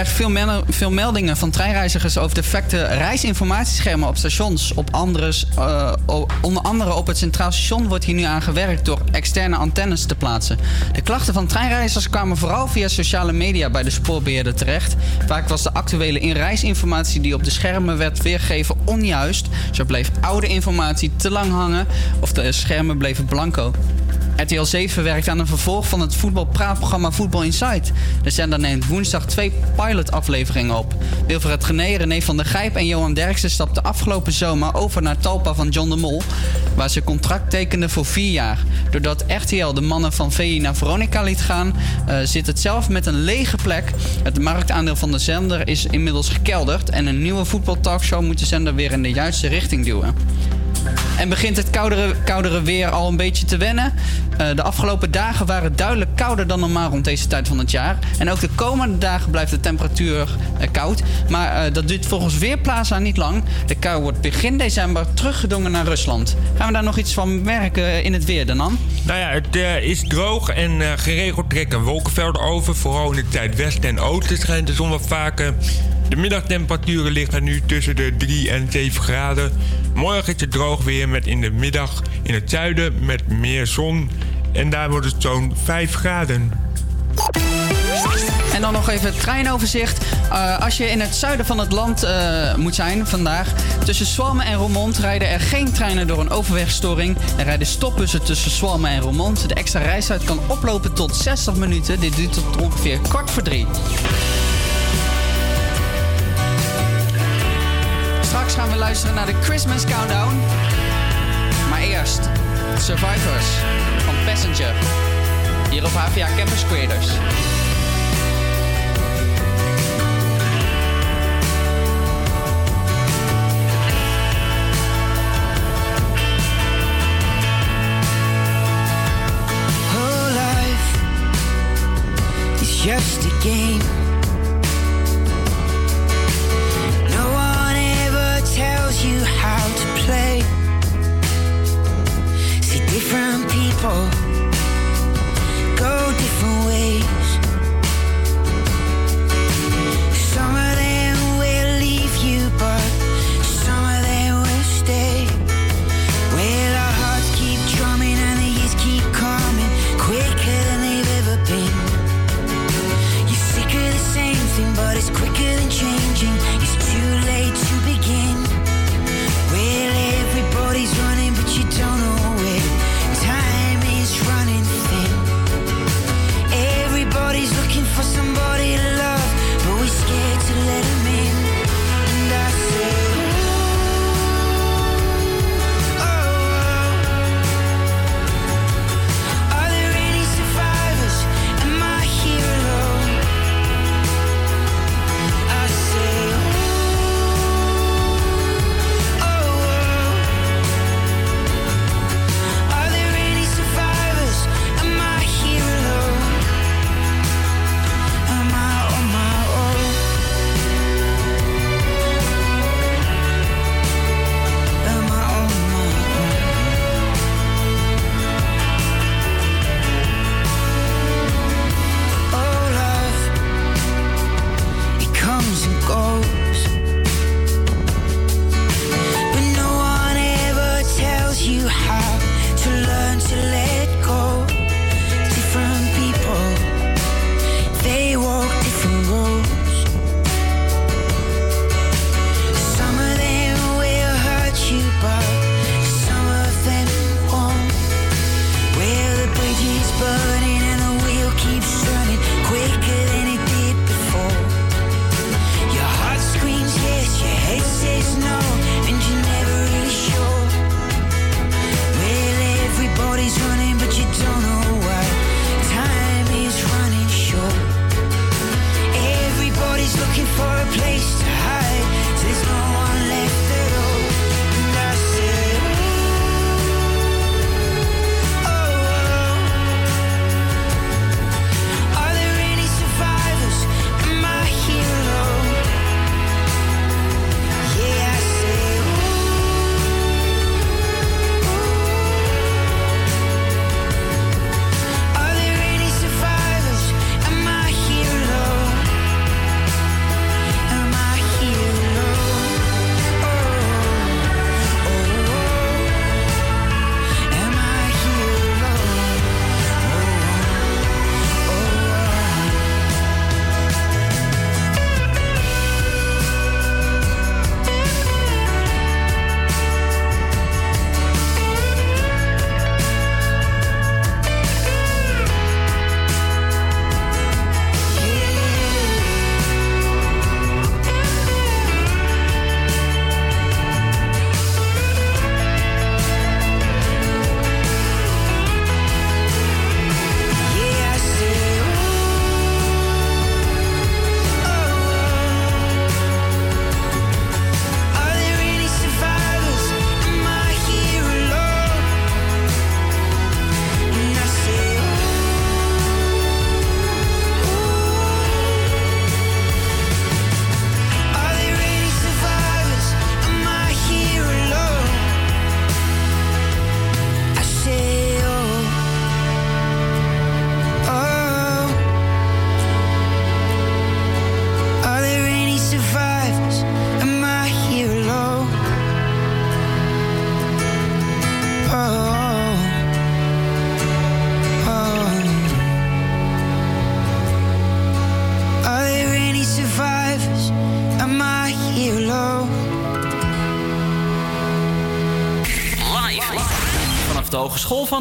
Er veel, veel, meldingen van treinreizigers over defecte reisinformatieschermen op stations. Op eh, onder andere op het Centraal Station wordt hier nu aan gewerkt door externe antennes te plaatsen. De klachten van treinreizigers kwamen vooral via sociale media bij de spoorbeheerder terecht. Vaak was de actuele inreisinformatie die op de schermen werd weergegeven onjuist. Zo bleef oude informatie te lang hangen of de schermen bleven blanco. RTL 7 werkt aan een vervolg van het voetbalpraatprogramma Voetbal Insight. De zender neemt woensdag twee pilotafleveringen op. Wilfred Gené, René van der Gijp en Johan Derksen stapten afgelopen zomer over naar Talpa van John de Mol, waar ze contract tekenden voor vier jaar. Doordat RTL de mannen van VI naar Veronica liet gaan, eh, zit het zelf met een lege plek. Het marktaandeel van de zender is inmiddels gekelderd en een nieuwe voetbaltalkshow moet de zender weer in de juiste richting duwen. En begint het koudere, koudere weer al een beetje te wennen. Eh, de afgelopen dagen waren duidelijk kouder dan normaal rond deze tijd van het jaar. En ook de komende dagen blijft de temperatuur eh, koud. Maar eh, dat duurt volgens Weerplaza niet lang. De kou wordt begin december teruggedongen naar Rusland. Gaan we daar nog iets van merken in het weer, Danan? Nou ja, het is droog en geregeld trekken wolkenvelden over. Vooral in het zuidwesten en oosten schijnt de zon wat vaker. De middagtemperaturen liggen nu tussen de 3 en 7 graden. Morgen is het droog weer met in de middag in het zuiden met meer zon. En daar wordt het zo'n 5 graden. En dan nog even het treinoverzicht. Eh, als je in het zuiden van het land eh, moet zijn vandaag, tussen Swalmen en Roermond rijden er geen treinen door een overwegstoring. Er rijden stopbussen tussen Swalmen en Roermond. De extra reistijd kan oplopen tot 60 minuten. Dit duurt tot ongeveer kwart voor drie. Gaan we luisteren naar de Christmas Countdown. Maar eerst Survivors van Passenger. Hier op HVA Campus Creators. Life is just a game. Different people go different ways.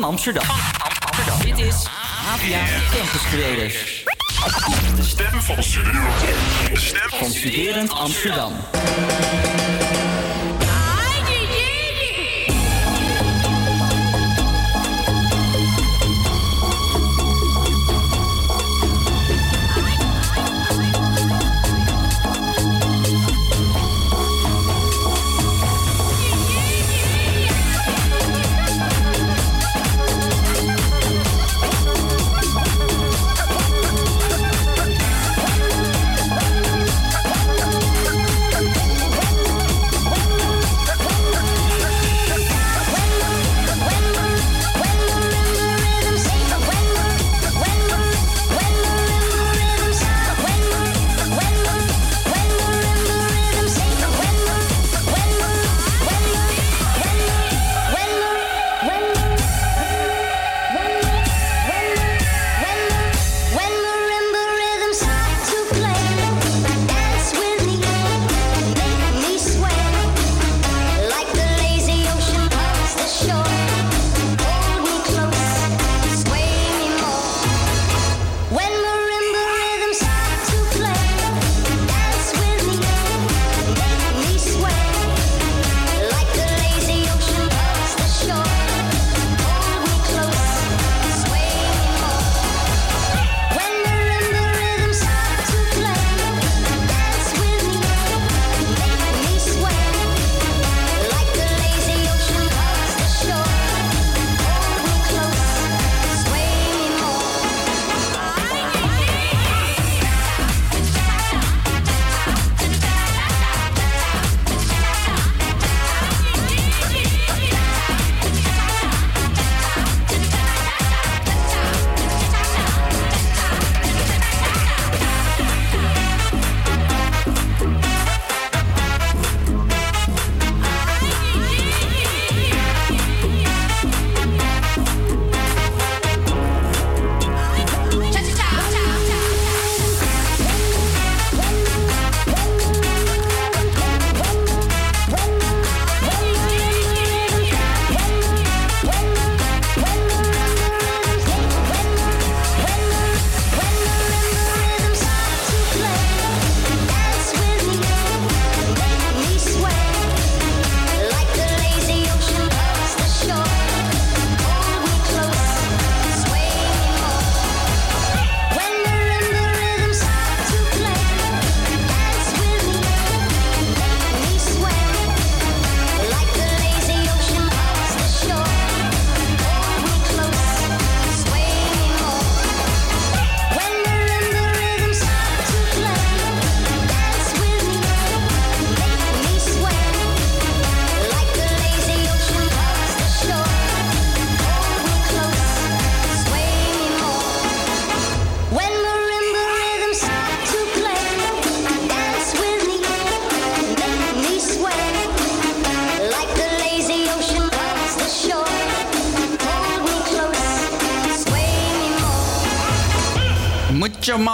Amsterdam. Amsterdam. Dit is APA Campus Creators. De stem van Studerend De stem van Studerend Amsterdam.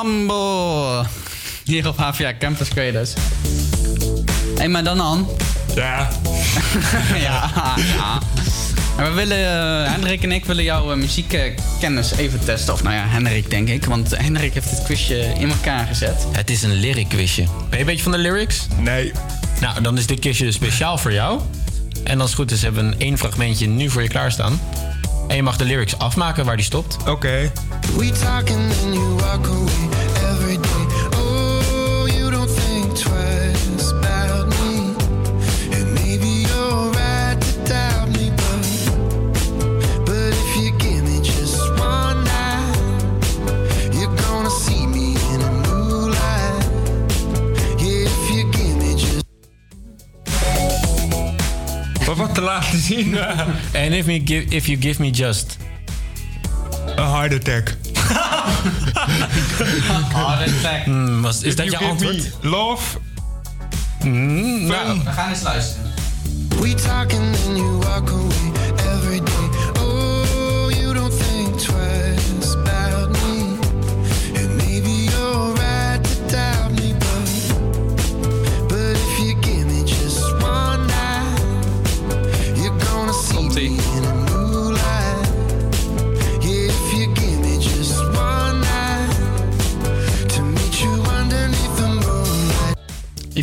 Mambo. Hier op HVA Campus Creators. Hé, hey, maar dan An. Ja. ja, ja. Maar we willen, eh, Hendrik en ik willen jouw eh, muziekkennis even testen. Of nou ja, Hendrik denk ik. Want Hendrik heeft het quizje in elkaar gezet. Het is een lyric quizje. Ben je een beetje van de lyrics? Nee. Nou, dan is dit quizje speciaal voor jou. En als het goed is, hebben we een één fragmentje nu voor je klaarstaan. En je mag de lyrics afmaken waar die stopt. Oké. We talking and you walk away laten zien? And if, me give, if you give me just... A heart attack. Heart attack. Hmm, was, is If dat je antwoord? me Love. Hmm, nou, We gaan eens luisteren. We talking and you walk away every day.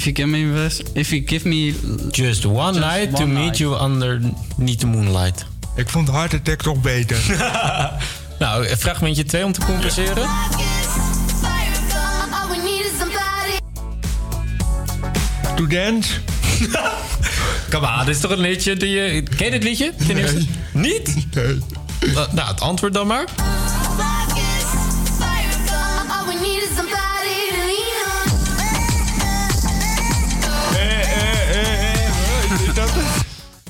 If you give me this, if you give me Just one Just night to meet you underneath the moonlight. Ik vond Heart Attack toch beter. nou, fragmentje 2 om te compenseren. To dance? Come on, dit is toch een liedje die je... Ken je dit liedje? Ten eerste? Niet? Nee. Nou, het antwoord dan maar.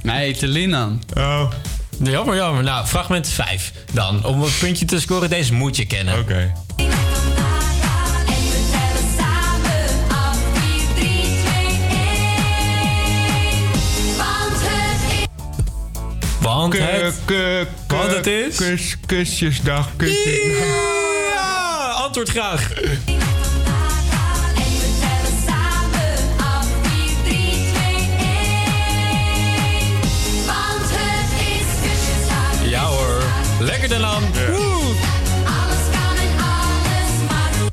Nee, te Linan. Oh. Jammer, jammer. Nou, fragment 5 dan. Om een puntje te scoren, deze moet je kennen. Oké. Want het... Want het is? Kus, kusjesdag, kusjesdag. Ja, antwoord graag. Lekker dan aan.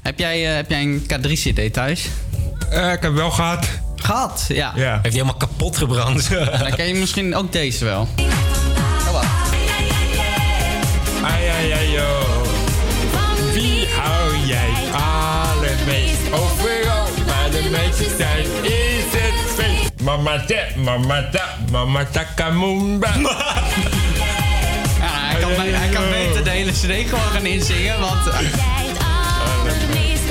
Heb jij, eh, heb jij een K3-CD thuis? Eh, ik heb wel gehad. Gehad, ja. Ja. Heeft hij helemaal kapot gebrand. Dan ken je misschien ook deze wel. Ai, ai, ai, yo. Wie hou jij allermeest overal? Maar de meeste tijd is het feest. Mama te, mama ta, mama takamumba. Ja, hij, kan, be- hij kan beter de hele CD gewoon gaan inzingen, want...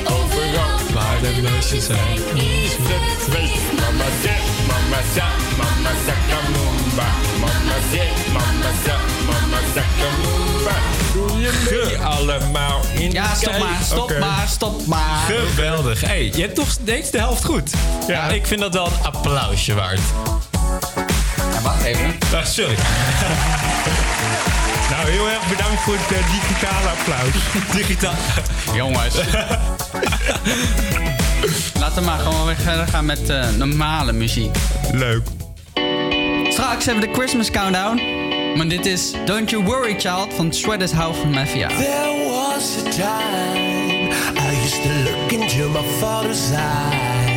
Overal, waar de meisjes zijn. Mama te, mama ta, mama takamumba. Mama te, mama ta, mama takamumba. Doe je mee allemaal in Ja, stop maar, stop Oké. maar, stop maar. Geweldig. Hey, je hebt toch steeds de helft goed. Ja. Ik vind dat wel een applausje waard. Ja, wacht even. Ah, sorry. Nou, heel erg bedankt voor het eh, digitale applaus. Digitaal. Jongens. Laten we maar gewoon weer verder gaan met eh, normale muziek. Leuk. Straks hebben we de Christmas Countdown. Maar dit is Don't You Worry Child van Shredders House Mafia. There was a time I used to look into my father's eyes.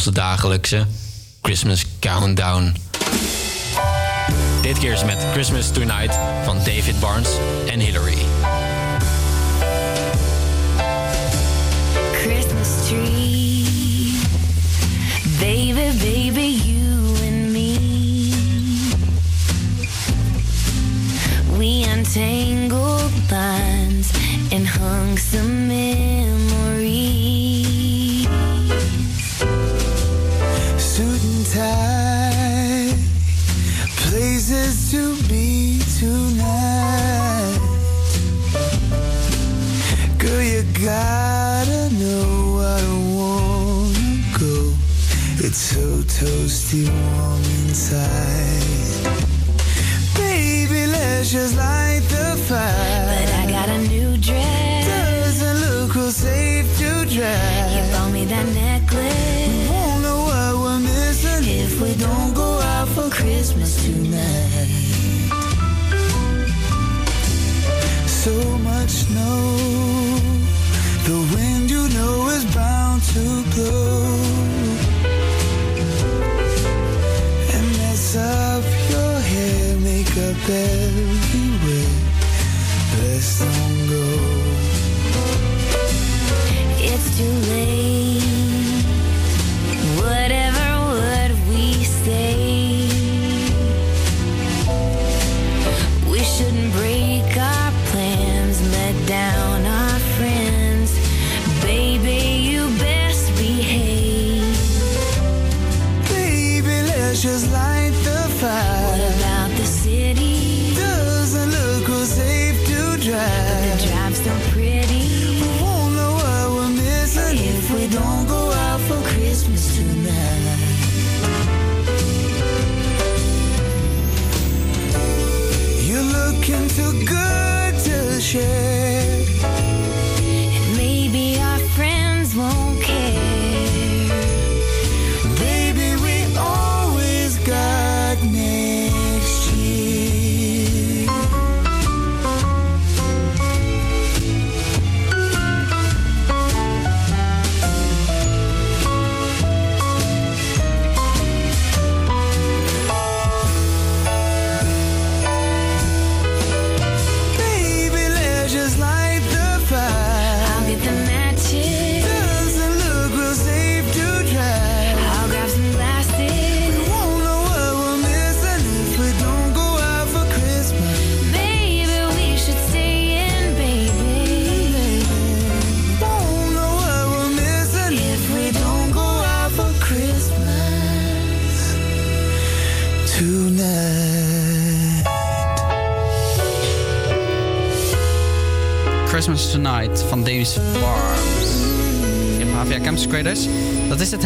onze dagelijkse Christmas Countdown. Dit keer is met Christmas Tonight van David Barnes en Hillary. Christmas tree, baby, baby, you and me. We untangled binds and hung some in. gotta know I don't wanna go. It's so toasty warm inside. Baby, let's just light the fire.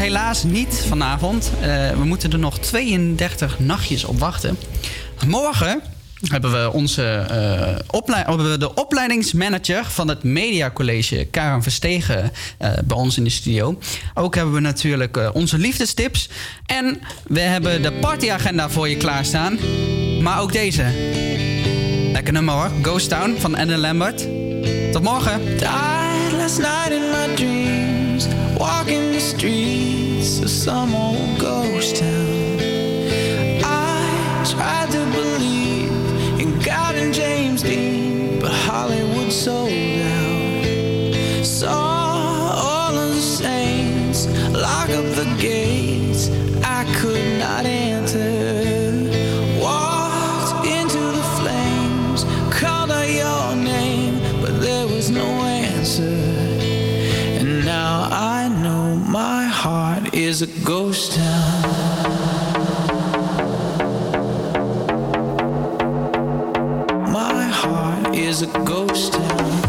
helaas niet vanavond. Eh, we moeten er nog 32 nachtjes op wachten. Morgen hebben we, onze, eh, de opleidingsmanager van het Media College, Karen Verstegen, eh, bij ons in de studio. Ook hebben we natuurlijk onze liefdestips. En we hebben de partyagenda voor je klaarstaan. Maar ook deze. Lekker nummer hoor. Ghost Town van Anne Lambert. Tot morgen. dreams, walking the streets of some old ghost town. I tried to believe in God and James Dean, but Hollywood sold out. Saw all of the saints lock up the gate. is a ghost town. My heart is a ghost town.